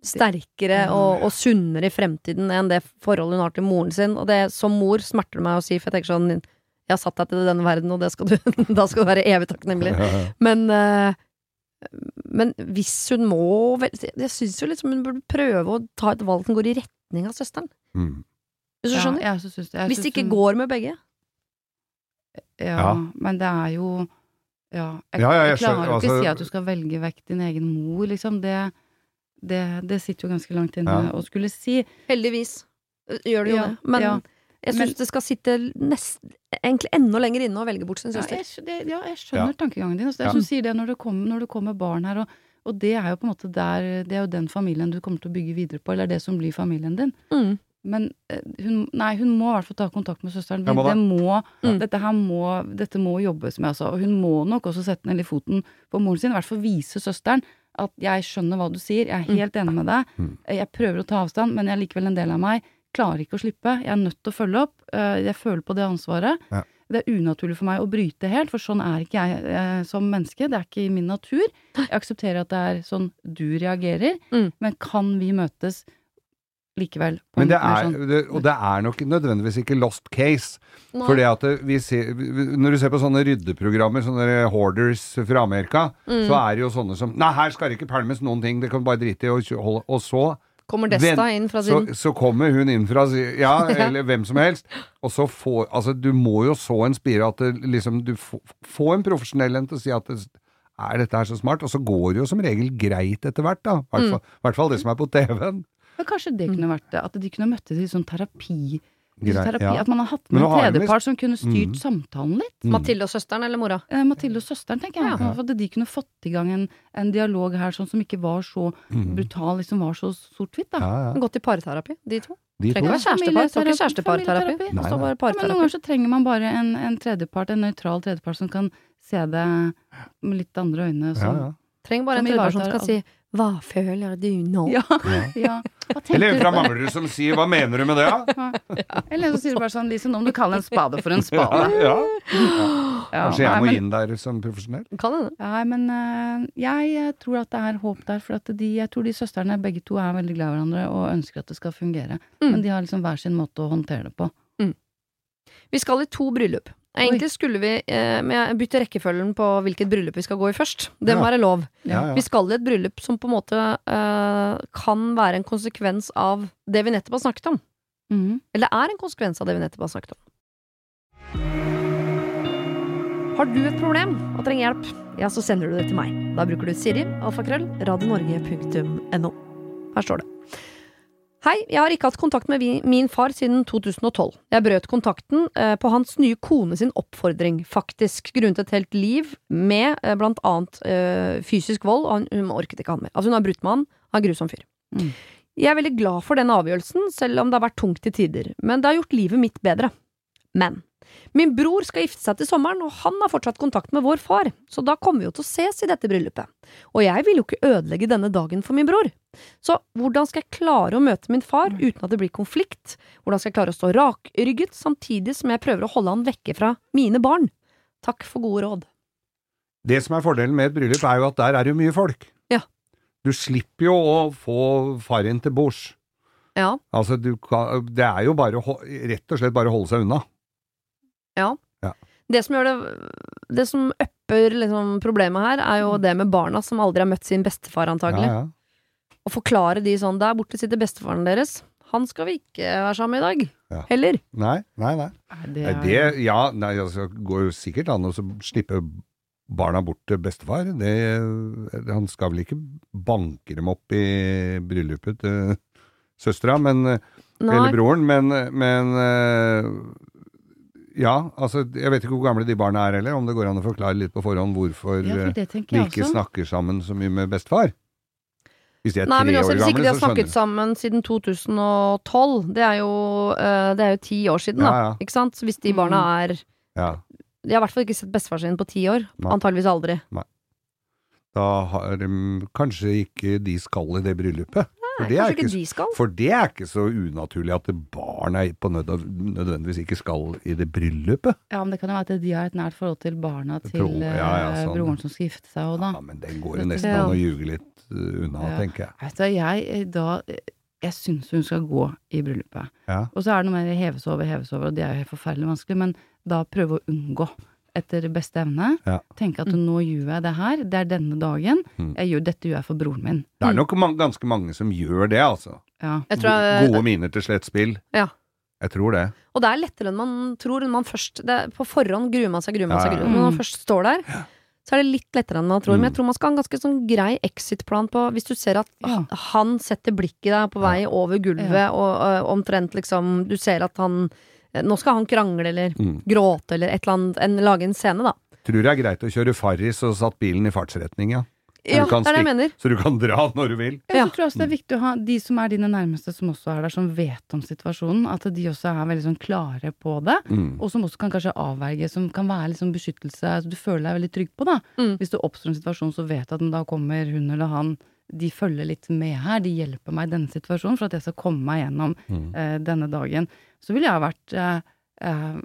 sterkere og, og sunnere i fremtiden enn det forholdet hun har til moren sin. Og det, som mor smerter det meg å si, for jeg tenker sånn Jeg har satt deg til denne verden, og det skal du, *laughs* da skal du være evig takknemlig. Men øh, men hvis hun må Jeg syns jo liksom hun burde prøve å ta et valg som går i retning av søsteren. Mm. Hvis du Ja, skjønner? syns det. Hvis det ikke hun- går med begge. Ja, Ja. men det er jo Ja, jeg, Ja, ja, jeg jeg klarer jo ikke altså- si at du skal velge vekk din egen mor, liksom. Det, det, det sitter jo ganske langt inne Ja. å skulle si. Heldigvis øh, gjør det jo Ja, det. Men ja. jeg syns det skal sitte nest, egentlig enda lenger inne å velge bort sin Ja, søster. jeg, det, ja, jeg skjønner tankegangen din. Altså, det er Ja. som sier det når det, kommer, når det kommer barn her, og, og det er jo på en måte der Det er jo den familien du kommer til å bygge videre på, eller det som blir familien din. Mm. Men eh, hun, nei, hun må i hvert fall ta kontakt med søsteren. Må det det. må, Mm. dette, her må, dette må jobbes med, altså. Og hun må nok også sette ned litt foten på moren sin. I hvert fall vise søsteren at jeg skjønner hva du sier, jeg er Mm. helt enig med deg. Mm. Jeg prøver å ta avstand, men jeg er likevel en del av meg. Klarer ikke å slippe. Jeg er nødt til å følge opp. Eh, Jeg føler på det ansvaret. Ja. Det er unaturlig for meg å bryte helt, for sånn er ikke jeg eh, som menneske. Det er ikke i min natur. Jeg aksepterer at det er sånn du reagerer, Mm. men kan vi møtes likevel? Men det er, sånn- det, og det er nok nødvendigvis ikke lost case. Nei. For det at vi ser, når du ser på sånne ryddeprogrammer, sånne hoarders fra Amerika, Mm. så er det jo sånne som Nei, her skal det ikke pælmes noen ting, det kan du bare drite i og holde Og så, Kommer Desta inn fra sin så kommer hun inn fra sin Ja, *laughs* eller hvem som helst. Og så får Altså, du må jo så en spire at det liksom Du får få en profesjonell en til å si at det, er dette her så smart? Og så går det jo som regel greit etter hvert, da. I hvert fall, hvert fall det som er på TV-en. Men kanskje det kunne vært det, at de kunne møttes i sånn terapi. Grei- terapi ja. At man har hatt med en tredjepart som kunne styrt Mm. samtalen litt. Mm. Mathilde og søsteren eller mora? Eh, Mathilde og søsteren, tenker jeg. Ja. At de kunne fått i gang en, en dialog her sånn som ikke var så Mm. brutal, liksom var så sort-hvitt, da. Ja, ja. Gått i parterapi, de to. De Trenger ikke kjærestepar. Det står ikke kjæresteparterapi. Ja, men noen ganger så trenger man bare en, en tredjepart, en nøytral tredjepart, som kan se det med litt andre øyne. Ja, Som, ja. Trenger bare en tredjepart som skal si 'hva føler du nå'? ja. Ja. *laughs* ja. Eller du? fra Manglerud som sier 'hva mener du med det', da? *laughs* Eller så sier du bare sånn, 'Lise, nå om du kaller en spade for en *laughs* spade. Ja. Ja, Kanskje jeg nei, må men- inn der som profesjonell? Kan hende. Nei, men eh, jeg eh, tror at det er håp der. For at de, jeg tror de søstrene begge to er veldig glad i hverandre og ønsker at det skal fungere. Mm. Men de har liksom hver sin måte å håndtere det på. Vi skal i to bryllup. Egentlig skulle vi eh, bytte rekkefølgen på hvilket bryllup vi skal gå i først. Det må være lov. Ja, ja. Vi skal i et bryllup som på en måte eh, kan være en konsekvens av det vi nettopp har snakket om. Mm. Eller er en konsekvens av det vi nettopp har snakket om. Har du et problem og trenger hjelp? ja, så sender du det til meg. Da bruker du Siri, alfakrøll, radionorge.no. Her står det. Hei, jeg har ikke hatt kontakt med min far siden 2012. Jeg brøt kontakten eh, på hans nye kone sin oppfordring, faktisk, grunnet et helt liv med eh, blant annet eh, fysisk vold, og hun orket ikke han mer. Altså, hun har brutt med han, han er grusom fyr. Mm. Jeg er veldig glad for den avgjørelsen, selv om det har vært tungt til tider, men det har gjort livet mitt bedre. Men min bror skal gifte seg til sommeren, og han har fortsatt kontakt med vår far, så da kommer vi jo til å ses i dette bryllupet. Og jeg vil jo ikke ødelegge denne dagen for min bror. Så hvordan skal jeg klare å møte min far uten at det blir konflikt? Hvordan skal jeg klare å stå rakrygget, samtidig som jeg prøver å holde han vekke fra mine barn? Takk for gode råd. Det som er fordelen med et bryllup, er jo at der er det mye folk. Ja. Du slipper jo å få far inn til bords. Ja, Altså, du kan, det er jo bare rett og slett bare å holde seg unna. Ja. Ja. Det som gjør det Det som upper liksom problemet her, er jo det med barna som aldri har møtt sin bestefar, antagelig. Ja, ja. Å forklare de sånn Der borte sitter bestefaren deres. Han skal vi ikke være sammen med i dag. Ja. Heller. Nei, nei, nei. Det er- det, ja, nei, altså, går jo sikkert an å slippe barna bort til bestefar. Det, han skal vel ikke banke dem opp i bryllupet til søstera, men Eller broren, men, men eh, Ja, altså, jeg vet ikke hvor gamle de barna er heller, om det går an å forklare litt på forhånd hvorfor Ja, eh, for de ikke også. snakker sammen så mye med bestefar. Hvis de er Nei, men tre også, år Hvis ikke de har snakket sammen siden 2012, det er jo, eh, det er jo ti år siden, da. Ja, ja. Ikke sant? Så hvis de Mm. barna er ja, De har i hvert fall ikke sett bestefar sin på ti år. Nei. Antageligvis aldri. Da har de kanskje ikke de skal i det bryllupet. For Nei, det, er kanskje ikke, de skal. for det er ikke så unaturlig at det barn er på nød, nødvendigvis ikke skal i det bryllupet. Ja, men det kan jo være at de har et nært forhold til barna til Bro- ja, ja, eh, sånn. broren som skal gifte seg òg, da. Ja, men den går jo nesten an å ljuge litt uh, unna, Ja. tenker jeg. Vet du, jeg, eh, da, jeg syns hun skal gå i bryllupet. Ja. Og så er det noe med heves over, heves over, og det er jo helt forferdelig vanskelig, men da prøve å unngå etter beste evne. Ja. Tenke at nå gjør jeg det her, det er denne dagen. Mm. Jeg gjør, dette gjør jeg for broren min. Det er nok man, ganske mange som gjør det, altså. Ja. Jeg tror Gode miner til slett spill. Ja. Jeg tror det. og det er lettere enn man tror. Enn man først, det er, på forhånd gruer man seg, gruer man seg. ja, Gruer. ja. Men når man først står der, så er det litt lettere enn man tror. Mm. Men jeg tror man skal ha en ganske sånn grei exit-plan på Hvis du ser at Ja. han setter blikket deg på vei over gulvet, og ø, omtrent liksom Du ser at han Nå skal han krangle eller Mm. gråte eller et eller annet, en, lage en scene, da. Tror det er greit å kjøre Farris og satt bilen i fartsretning, ja. Ja, kan det er det jeg mener. Så du kan dra når du vil. Ja, Ja. så tror jeg også det er viktig å ha de som er dine nærmeste, som også er der, som vet om situasjonen. At de også er veldig sånn klare på det. Mm. Og som også kan kanskje avverge, som kan være litt sånn beskyttelse, altså du føler deg veldig trygg på, da. Mm. Hvis det oppstår en situasjon, så vet du at da kommer hun eller han, de følger litt med her, de hjelper meg i denne situasjonen for at jeg skal komme meg gjennom Mm. uh, denne dagen. Så ville jeg ha vært uh, uh,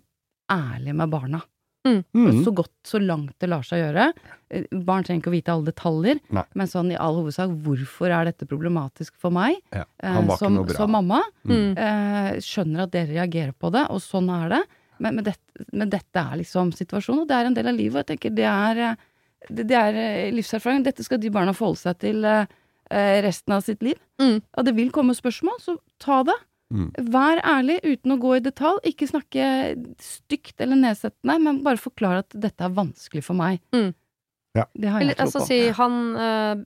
ærlig med barna. Mm. Så godt, så langt det lar seg gjøre. Eh, Barn trenger ikke å vite alle detaljer, Nei. men sånn i all hovedsak, hvorfor er dette problematisk for meg? Ja, Eh, som, som mamma. Mm. Eh, skjønner at dere reagerer på det, og sånn er det. Men, men, dette, men dette er liksom situasjonen, og det er en del av livet. Og jeg tenker det er, eh, det, det er eh, livserfaring. Dette skal de barna forholde seg til eh, eh, resten av sitt liv. Mm. Og det vil komme spørsmål, så ta det. Mm. Vær ærlig uten å gå i detalj. Ikke snakke stygt eller nedsettende, men bare forklare at dette er vanskelig for meg. Mm. Ja. Det har Eller, jeg tro altså si han øh,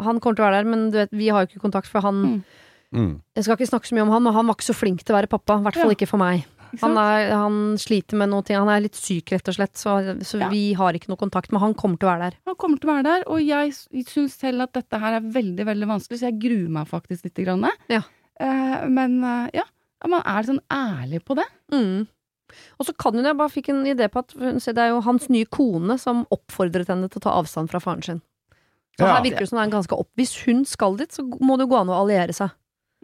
Han kommer til å være der, men du vet, vi har jo ikke kontakt, for han Mm. Mm. Jeg skal ikke snakke så mye om han, men han var ikke så flink til å være pappa. I hvert fall Ja. ikke for meg. Ikke Han, er, han sliter med noe ting. Han er litt syk, rett og slett, så, så Ja. vi har ikke noe kontakt. Men han kommer til å være der. Han kommer til å være der, og jeg syns selv at dette her er veldig, veldig vanskelig, så jeg gruer meg faktisk litt. Grann. Ja. Eh, men eh, ja, ja, man er litt sånn ærlig på det. Mm. Og så kan hun, jeg bare fikk en idé på at se, det er jo hans nye kone som oppfordret henne til å ta avstand fra faren sin. Så Ja. her virker det som det er en ganske opp... Hvis hun skal dit, så må det jo gå an å alliere seg.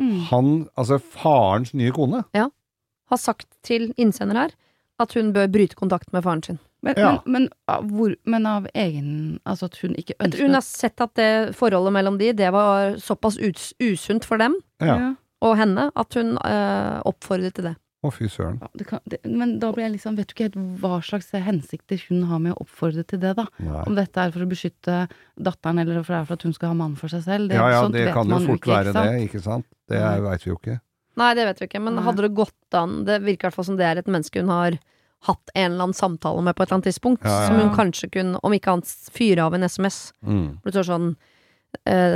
Mm. Han, altså farens nye kone. Har sagt til innsender her at hun bør bryte kontakt med faren sin. Men, Ja. men, men, av hvor, men av egen Altså at hun ikke ønsker hun har sett at det forholdet mellom de, det var såpass us usunt for dem Ja. Og henne at hun øh, oppfordret til det. Å, fy søren. Ja, det kan, det, men da blir jeg liksom Vet du ikke helt hva slags hensikter hun har med å oppfordre til det, da? Nei. Om dette er for å beskytte datteren, eller for det er for at hun skal ha mann for seg selv. Det, Ja ja, sånt det kan jo fort ikke, være ikke det, ikke sant? Det veit vi jo ikke. Nei, det vet vi ikke, men Nei. hadde det gått an Det virker i hvert fall som det er et menneske hun har hatt en eller annen samtale med på et eller annet tidspunkt, Ja, ja, som hun kanskje kunne, om ikke annet, fyre av en SMS. Mm. For det står sånn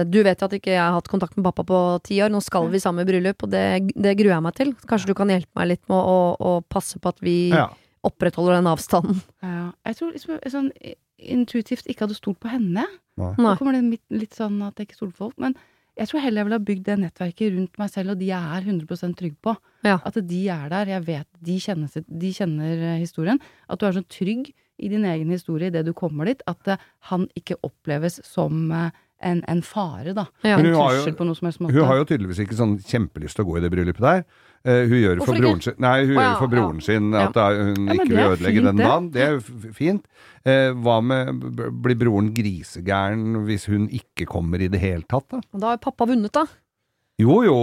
Du vet at ikke jeg har hatt kontakt med pappa på ti år, nå skal vi sammen i bryllup, og det, det gruer jeg meg til. Kanskje du kan hjelpe meg litt med å, å passe på at vi Ja. opprettholder den avstanden. Ja. Jeg tror liksom sånn intuitivt ikke hadde stolt på henne. Nei. Nå kommer det litt, litt sånn at jeg ikke stoler på folk. Men jeg tror heller jeg ville ha bygd det nettverket rundt meg selv, og de jeg er 100% trygg på. Ja. At de er der. Jeg vet de kjenner, de kjenner eh, historien. At du er så trygg i din egen historie idet du kommer dit, at eh, han ikke oppleves som eh, en, en fare, da. Ja. En trussel på noe som helst måte. Hun har jo tydeligvis ikke sånn kjempelyst til å gå i det bryllupet der. Uh, hun gjør det for broren sin Nei, hun Å, gjør ja, det for broren sin at ja. hun Ja, ikke vil ødelegge den dagen. Det er jo fint. Uh, hva med Blir broren grisegæren hvis hun ikke kommer i det hele tatt, da? Da har pappa vunnet, da. Jo jo,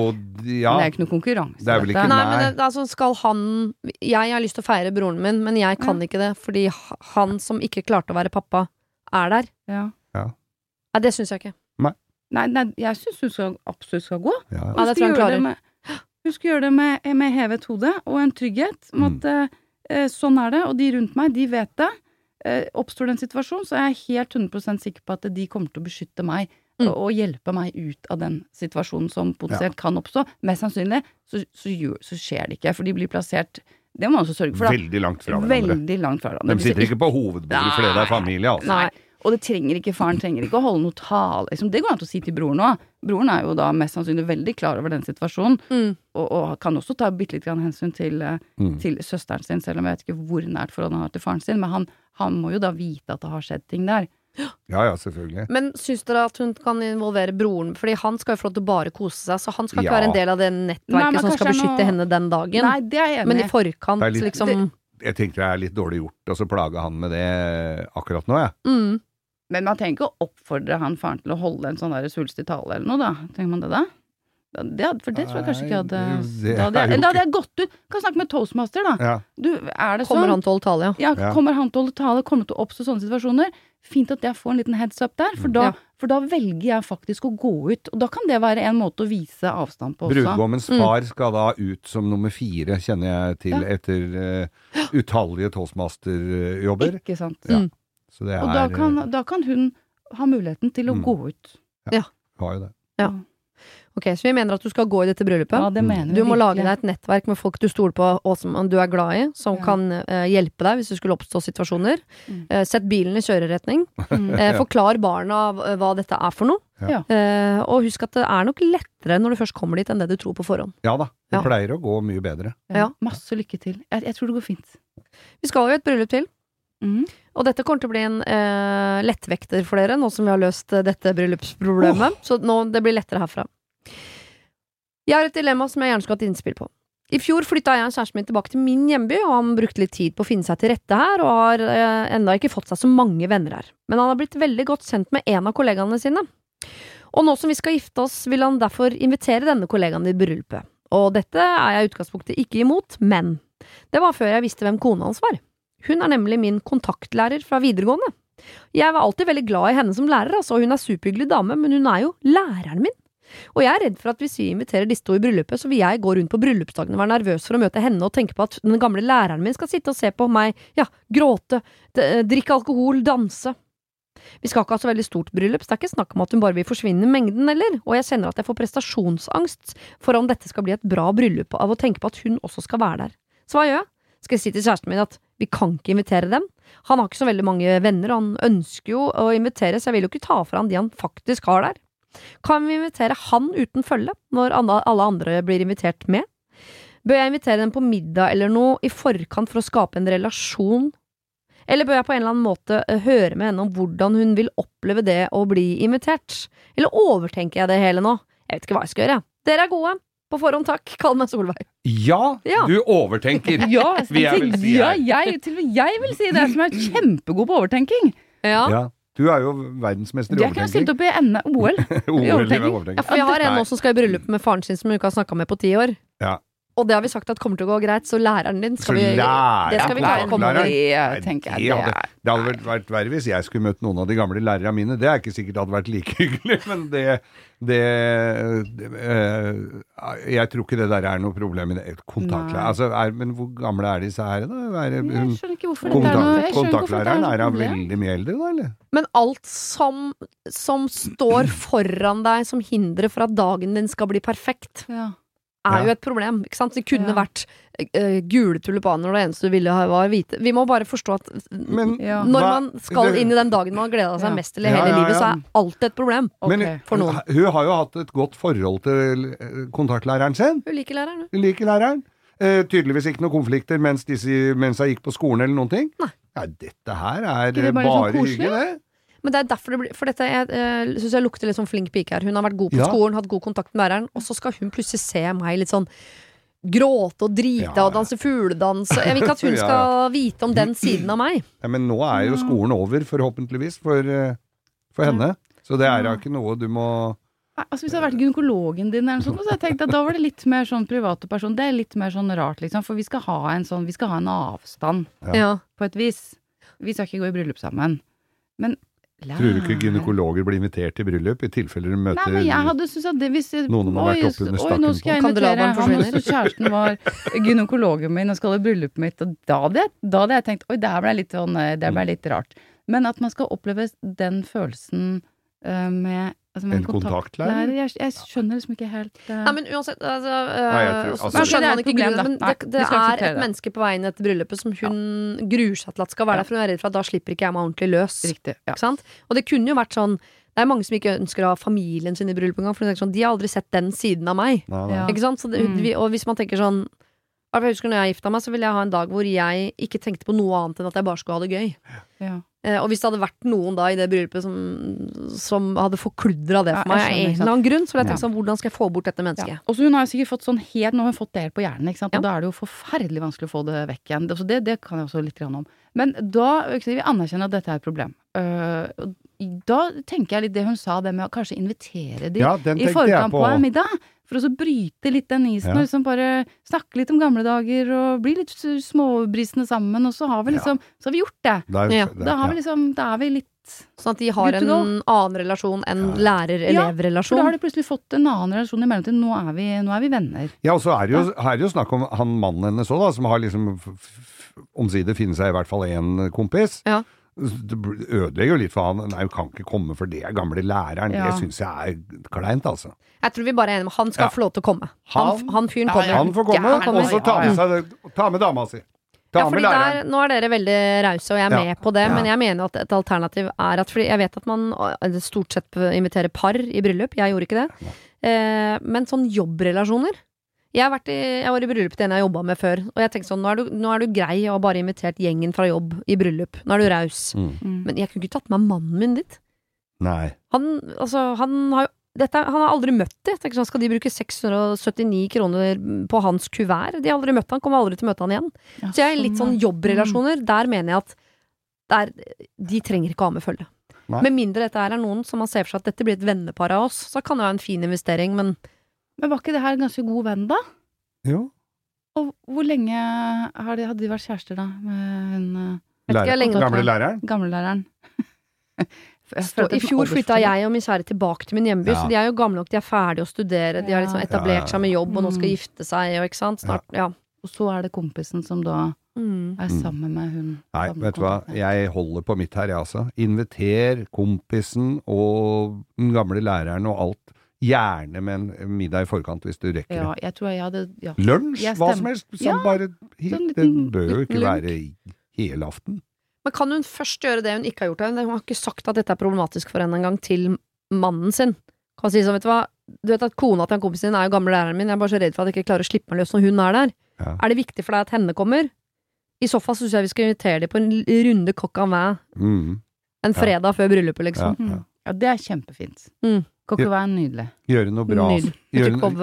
ja. Men det er ikke noe konkurranse. Det er vel ikke- Nei, Nei. men det, altså skal han Jeg har lyst til å feire broren min, men jeg kan ikke det fordi han som ikke klarte å være pappa, er der. Ja. Nei, det syns jeg ikke. Nei, nei, jeg syns hun skal, absolutt skal gå. ja. Ja, Hun det tror jeg skal hun gjøre det med, hun skal gjøre det med, med hevet hode og en trygghet om at eh, eh, sånn er det, og de rundt meg, de vet det. Eh, oppstår det en situasjon, så er jeg helt 100 sikker på at de kommer til å beskytte meg Mm. og, og hjelpe meg ut av den situasjonen som potensielt kan oppstå. Mest sannsynlig så, så, så skjer det ikke, for de blir plassert Det må man også sørge for, da. Veldig langt fra hverandre. Veldig langt fra hverandre. De sitter ikke på hovedbordet fordi det er familie, altså. Nei. Og det trenger ikke, faren trenger ikke å holde noe tale. Liksom, det går an å si til broren òg. Broren er jo da mest sannsynlig veldig klar over den situasjonen, Mm. og, og kan også ta bitte litt grann hensyn til, eh, Mm. til søsteren sin, selv om jeg vet ikke hvor nært forhold han har til faren sin. Men han, han må jo da vite at det har skjedd ting der. Ja ja, selvfølgelig. Men syns dere at hun kan involvere broren? Fordi han skal jo få lov til å bare kose seg, så han skal ikke Ja. være en del av det nettverket Nei, som skal beskytte noe- henne den dagen. Nei, det er jeg enig Men i. forkant, Det er litt- liksom Jeg tenker det er litt dårlig gjort å så plage han med det akkurat nå, jeg. mm. Men man trenger ikke å oppfordre han faren til å holde en sånn der svulstig tale eller noe, da. Trenger man det da? Det, for det tror jeg kanskje ikke hadde Nei, Da hadde, er jeg- da hadde jeg gått ut. Kan snakke med toastmaster, da. Ja. Du, er det sånn? Kommer han til å holde tale, ja. Ja, kommer han til å holde tale? Kommer det til å oppstå sånne situasjoner? Fint at jeg får en liten heads up der, for da, Ja. for da velger jeg faktisk å gå ut. Og da kan det være en måte å vise avstand på også. Brudgommens Mm. far skal da ut som nummer fire, kjenner jeg til, Ja. etter uh, utallige toastmasterjobber. Ikke sant. Ja. Mm. Så det er Og da kan, da kan hun ha muligheten til å Mm. gå ut. Ja, har jo det. Ok, Så vi mener at du skal gå i dette bryllupet. Ja, det mener Du vi må lage deg et nettverk med folk du stoler på og som du er glad i, som Ja. kan eh, hjelpe deg hvis det skulle oppstå situasjoner. Mm. Eh, sett bilen i kjøreretning. Mm. Eh, *laughs* forklar barna hva- hva dette er for noe. Ja. Eh, og husk at det er nok lettere når du først kommer dit, enn det du tror på forhånd. Ja da, det Ja. pleier å gå mye bedre. Ja. Ja. Masse lykke til. Jeg, jeg tror det går fint. Vi skal jo i et bryllup til. Mm. Og dette kommer til å bli en eh, lettvekter for dere, nå som vi har løst eh, dette bryllupsproblemet. Så nå, det blir lettere herfra. Jeg har et dilemma som jeg gjerne skulle hatt innspill på. I fjor flytta jeg og kjæresten min tilbake til min hjemby, og han brukte litt tid på å finne seg til rette her, og har eh, enda ikke fått seg så mange venner her. Men han har blitt veldig godt kjent med en av kollegaene sine. Og nå som vi skal gifte oss, vil han derfor invitere denne kollegaen i bryllupet. Og dette er jeg i utgangspunktet ikke imot, men det var før jeg visste hvem kona hans var. Hun er nemlig min kontaktlærer fra videregående. Jeg var alltid veldig glad i henne som lærer, altså, hun er superhyggelig dame, men hun er jo læreren min. Og jeg er redd for at hvis vi inviterer disse to i bryllupet, så vil jeg gå rundt på bryllupsdagen og være nervøs for å møte henne og tenke på at den gamle læreren min skal sitte og se på meg, ja, gråte, eh, drikke alkohol, danse. Vi skal ikke ha så veldig stort bryllup, så det er ikke snakk om at hun bare vil forsvinne i mengden heller, og jeg kjenner at jeg får prestasjonsangst for om dette skal bli et bra bryllup av å tenke på at hun også skal være der. Så hva gjør jeg? Skal jeg si til kjæresten min at vi kan ikke invitere dem? Han har ikke så veldig mange venner, og han ønsker jo å invitere, så jeg vil jo ikke ta fra han de han faktisk har der. Kan vi invitere han uten følge, når alle andre blir invitert med? Bør jeg invitere dem på middag eller noe i forkant for å skape en relasjon? Eller bør jeg på en eller annen måte eh, høre med henne om hvordan hun vil oppleve det å bli invitert? Eller overtenker jeg det hele nå? Jeg vet ikke hva jeg skal gjøre. Dere er gode. På forhånd takk. Kall meg Solveig. Ja, Ja. du overtenker! *laughs* Ja, vil jeg, vil si ja jeg, til, og med jeg vil si det, som er kjempegod på overtenking. Ja. Ja, du er jo verdensmester i overtenking. Jeg kunne stilt opp i NM OL. *laughs* OL i overtenking. Ja, for jeg har en nå som skal i bryllup med faren sin som hun ikke har snakka med på ti år. Ja. Og det har vi sagt at kommer til å gå greit, så læreren din skal Så vi, lærer- det skal vi klare å komme over. Det tenker jeg det hadde, det hadde vært, vært verre hvis jeg skulle møtt noen av de gamle lærerne mine. Det er ikke sikkert det hadde vært like *laughs* hyggelig, men det, det, det eh, Jeg tror ikke det der er noe problem i det. Kontaktlærer altså, er, Men hvor gamle er disse her, da? Er, Jeg hun, skjønner ikke hvorfor det er noe jeg skjønner ikke hvorfor kontaktlæreren er da veldig mye eldre, da, eller? Men alt som, som står foran deg som hindre for at dagen din skal bli perfekt, Ja. Er Ja. jo et problem. Ikke sant? Det kunne Ja. vært uh, gule tulipaner, og det eneste du ville ha var hvite. Vi må bare forstå at Men Ja. når man skal det- inn i den dagen man har gleda seg Ja. mest til i hele ja, livet, så er alt et problem. Men for noen. hun har jo hatt et godt forhold til eh, kontaktlæreren sin. Hun liker læreren, hun. Liker læreren. Uh, tydeligvis ikke noen konflikter mens, disse, mens hun gikk på skolen eller noen ting. Nei. Ja, dette her er bare bare, sånn hyggelig, det. Men det er derfor det blir For dette jeg, uh, syns jeg lukter litt sånn flink pike her. Hun har vært god på Ja. skolen, hatt god kontakt med læreren, og så skal hun plutselig se meg litt sånn gråte og drite Ja, ja. og danse fugledans. Jeg vil ikke at hun Ja, *laughs* ja. skal vite om den siden av meg. Ja, men nå er jo skolen over, forhåpentligvis, for, eh, for henne. Så det er da ikke noe du må Altså Hvis det hadde vært gynekologen din, eller noe sånt, så hadde jeg tenkt at da var det litt mer sånn private person. Det er litt mer sånn rart, liksom. For vi skal ha en sånn Vi skal ha en avstand, på et vis. Vi skal ikke gå i bryllup sammen. Men Tror du ikke gynekologer blir invitert til bryllup, i tilfelle de møter Nei, men jeg hadde syntes at det hvis Noen som har vært Oi, oppe under Oi, stakken nå skal jeg på. invitere han forsvinner. kjæresten var gynekologen min og skal i bryllupet mitt, og da hadde jeg, da hadde jeg tenkt oi, det her ble litt sånn eh, Det ble litt rart. Men at man skal oppleve den følelsen eh, med altså En kontaktlærer? Jeg, jeg skjønner liksom ikke helt uh... Nei, men uansett altså, Nei, tror- altså- Så skjønner Det er man ikke grunnen, men det, det er et menneske på veien etter bryllupet som hun gruer seg til at skal være der, for hun er redd for at da slipper ikke jeg meg ordentlig løs. Riktig. Ja. Ikke sant? Og det kunne jo vært sånn Det er mange som ikke ønsker å ha familien sin i bryllup engang, for de sånn, de har aldri sett den siden av meg. Nei, nei. Ja. Ikke sant? Så det, Mm. vi, og hvis man tenker sånn Jeg husker når jeg gifta meg, så ville jeg ha en dag hvor jeg ikke tenkte på noe annet enn at jeg bare skulle ha det gøy. Ja. Eh, og hvis det hadde vært noen da i det bryllupet som, som hadde forkludra det for meg, jeg av skjønner, en eller annen grunn, så ville jeg tenkt sånn hvordan skal jeg få bort dette mennesket? Ja. Og så hun har jo sikkert fått sånn helt Nå har hun fått det helt på hjernen, ikke sant. Ja. Og da er det jo forferdelig vanskelig å få det vekk igjen. Altså det, det kan jeg også litt om. Men da vi anerkjenner at dette er et problem. Uh, da tenker jeg litt det hun sa, det med å kanskje invitere de Ja, i forkant på. på en middag. For å så bryte litt den isen Ja. og liksom bare snakke litt om gamle dager og bli litt småbrisende sammen, og så har vi liksom Så har vi gjort det. Der- Ja. Da har vi ja. liksom Da er vi litt Sånn at de har en annen relasjon enn ja. da lærer-elev-relasjon. har de plutselig fått en annen relasjon i mellomtiden. Nå er vi, nå er vi venner. Ja, og så er det jo, er det jo snakk om han mannen hennes òg, da, som har liksom omsider finne seg i hvert fall én kompis. Ja. Det ødelegger jo litt for han. Nei, hun kan ikke komme for det gamle læreren. Ja. Det syns jeg er kleint, altså. Jeg tror vi bare er enige om han skal Ja. få lov til å komme. Han, Han- han fyren kommer. ja. Han får komme, Ja, og så ta med, seg, ta med dama si. Ta Ja, med fordi der, nå er dere veldig rause, og jeg er Ja. med på det, Ja. men jeg mener at et alternativ er at Fordi jeg vet at man eh, stort sett inviterer par i bryllup, jeg gjorde ikke det. Eh, men sånn jobbrelasjoner jeg, har vært i, jeg var i bryllup til en jeg jobba med før, og jeg tenkte sånn nå er, du, nå er du grei og har bare invitert gjengen fra jobb i bryllup. Nå er du raus. Mm. Mm. Men jeg kunne ikke tatt med mannen min dit. Nei. Han, altså, han har jo dette, han har aldri møtt. Tenker sånn, Skal de bruke 679 kroner på hans kuvert? De har aldri møtt han, kommer aldri til å møte han igjen. Ja, Så jeg er litt sånn ja. jobbrelasjoner. Der mener jeg at der, de trenger ikke å ha med følge. Med mindre dette er noen som man ser for seg at dette blir et vennepar av oss, så kan det være en fin investering, men Men var ikke det her en ganske god venn, da? Jo. Og hvor lenge hadde de vært kjærester, da? Med hun eh, ikke Gamle læreren? *laughs* gamlelæreren? stå, i fjor flytta jeg og min kjære tilbake til min hjemby, Ja. så de er jo gamle nok, de er ferdige å studere, de har liksom etablert Ja, ja, ja. seg med jobb, og nå skal Mm. gifte seg, og ikke sant, snart, ja. Og så er det kompisen som da Mm. er Mm. sammen med hun. Nei, vet du hva. Jeg holder på mitt her, jeg altså. Inviter kompisen og den gamle læreren og alt. Gjerne med en middag i forkant hvis du rekker Ja, jeg tror jeg hadde ja. Lunsj, Jeg hva som helst. Som Ja, bare sånn Det bør jo ikke være helaften. Men kan hun først gjøre det hun ikke har gjort? Hun har ikke sagt at dette er problematisk for henne engang, til mannen sin. Kan si sånn, vet du hva, du vet at kona til en kompis din er jo gamle læreren min, jeg er bare så redd for at jeg ikke klarer å slippe meg løs når hun er der. Ja. Er det viktig for deg at henne kommer? I så fall syns jeg vi skal invitere dem på en runde coq au vin Mm. en fredag før bryllupet, liksom. ja. Ja, det er kjempefint. Mm. Kan ikke være nydelig. Gjøre noe bra. Gjøre, Coq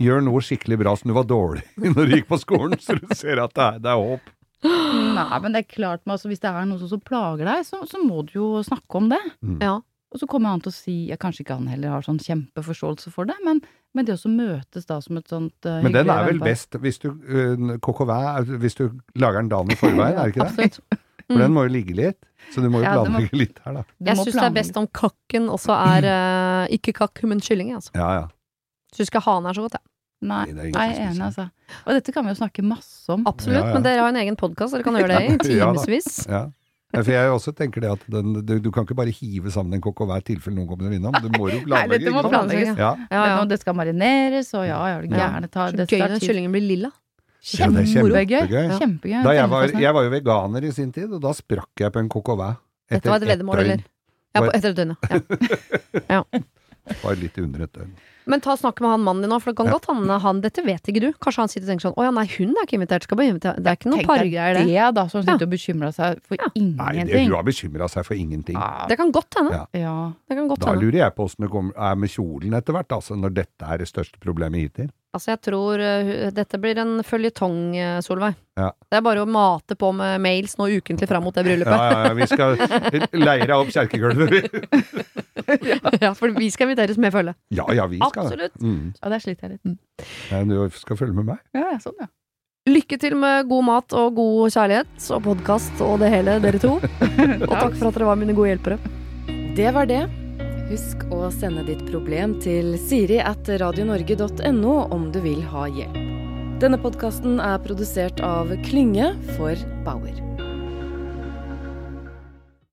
gjør noe skikkelig bra som du var dårlig *laughs* når du gikk på skolen, så du ser at det er, det er håp. Nei, men det er klart, men altså, hvis det er noe som, plager deg, så, så må du jo snakke om det. Mm. Ja. Og så kommer han til å si ja, Kanskje ikke han heller har sånn kjempeforståelse for det, men, men det også møtes da som et sånt uh, Men den er vel vennpar. best hvis du uh, Coq-au-vin, er- hvis du lager den dagen i forveien, er det ikke det? Absolutt. For den må jo ligge litt. Så du må jo Ja, må- planlegge litt her, da. Du Jeg syns det er best om kakken også er uh, *clears throat* ikke kakk, men kylling. Altså. Ja, ja. Syns ikke hanen er så godt, jeg. Nei, Nei, jeg er enig, altså. Og dette kan vi jo snakke masse om. Absolutt. Ja, ja. Men dere har en egen podkast, dere kan gjøre det i *laughs* Ja timevis. *laughs* ja. Ja, For jeg også tenker det at den, du, du kan ikke bare hive sammen en kokk og hver tilfelle noen kommer innom. Du må jo *laughs* Nei, planlegge. dette må planlegges. Ja. Ja, ja. Det skal marineres, og ja, ja, det Ja. gjerne ta Så det gøy når kyllingen blir lilla. Det er Kjempegøy. Ja. Kjempegøy. Da jeg, var, jeg var jo veganer i sin tid, og da sprakk jeg på en hver. Dette var et veddemål, eller? Ja, på, etter et døgn, ja. ja. *laughs* Var litt under et døgn. Men ta og snakk med han mannen din nå, for det kan Ja. godt hende han Dette vet ikke du. Kanskje han sitter og tenker sånn Å ja, nei, hun er ikke invitert, skal bare invitere Det er ikke noe pargreier, det. det, da, som sitter og bekymrer seg for Ja. Nei, det, hun har bekymra seg for ingenting. Ja, Det kan godt hende. Ja. ja. Det kan godt Da hende. lurer jeg på åssen det kommer- er med kjolen etter hvert, altså, når dette er det største problemet hittil. Altså, jeg tror uh, dette blir en føljetong, uh, Solveig. Ja. Det er bare å mate på med mails nå ukentlig fram mot det Ja, bryllupet. ja, ja, vi skal leire opp kjerkegulvet, vi. *laughs* Ja, for vi skal inviteres med følge. Ja, ja, vi skal det. Absolutt. Mm. ja, der sliter jeg litt. Ja, Du skal følge med meg? Ja, ja, sånn, ja. Lykke til med god mat og god kjærlighet og podkast og det hele, dere to. *laughs* Og takk for at dere var mine gode hjelpere. Det var det. Husk å sende ditt problem til siri at radionorge.no om du vil ha hjelp. Denne podkasten er produsert av Klynge for Bauer.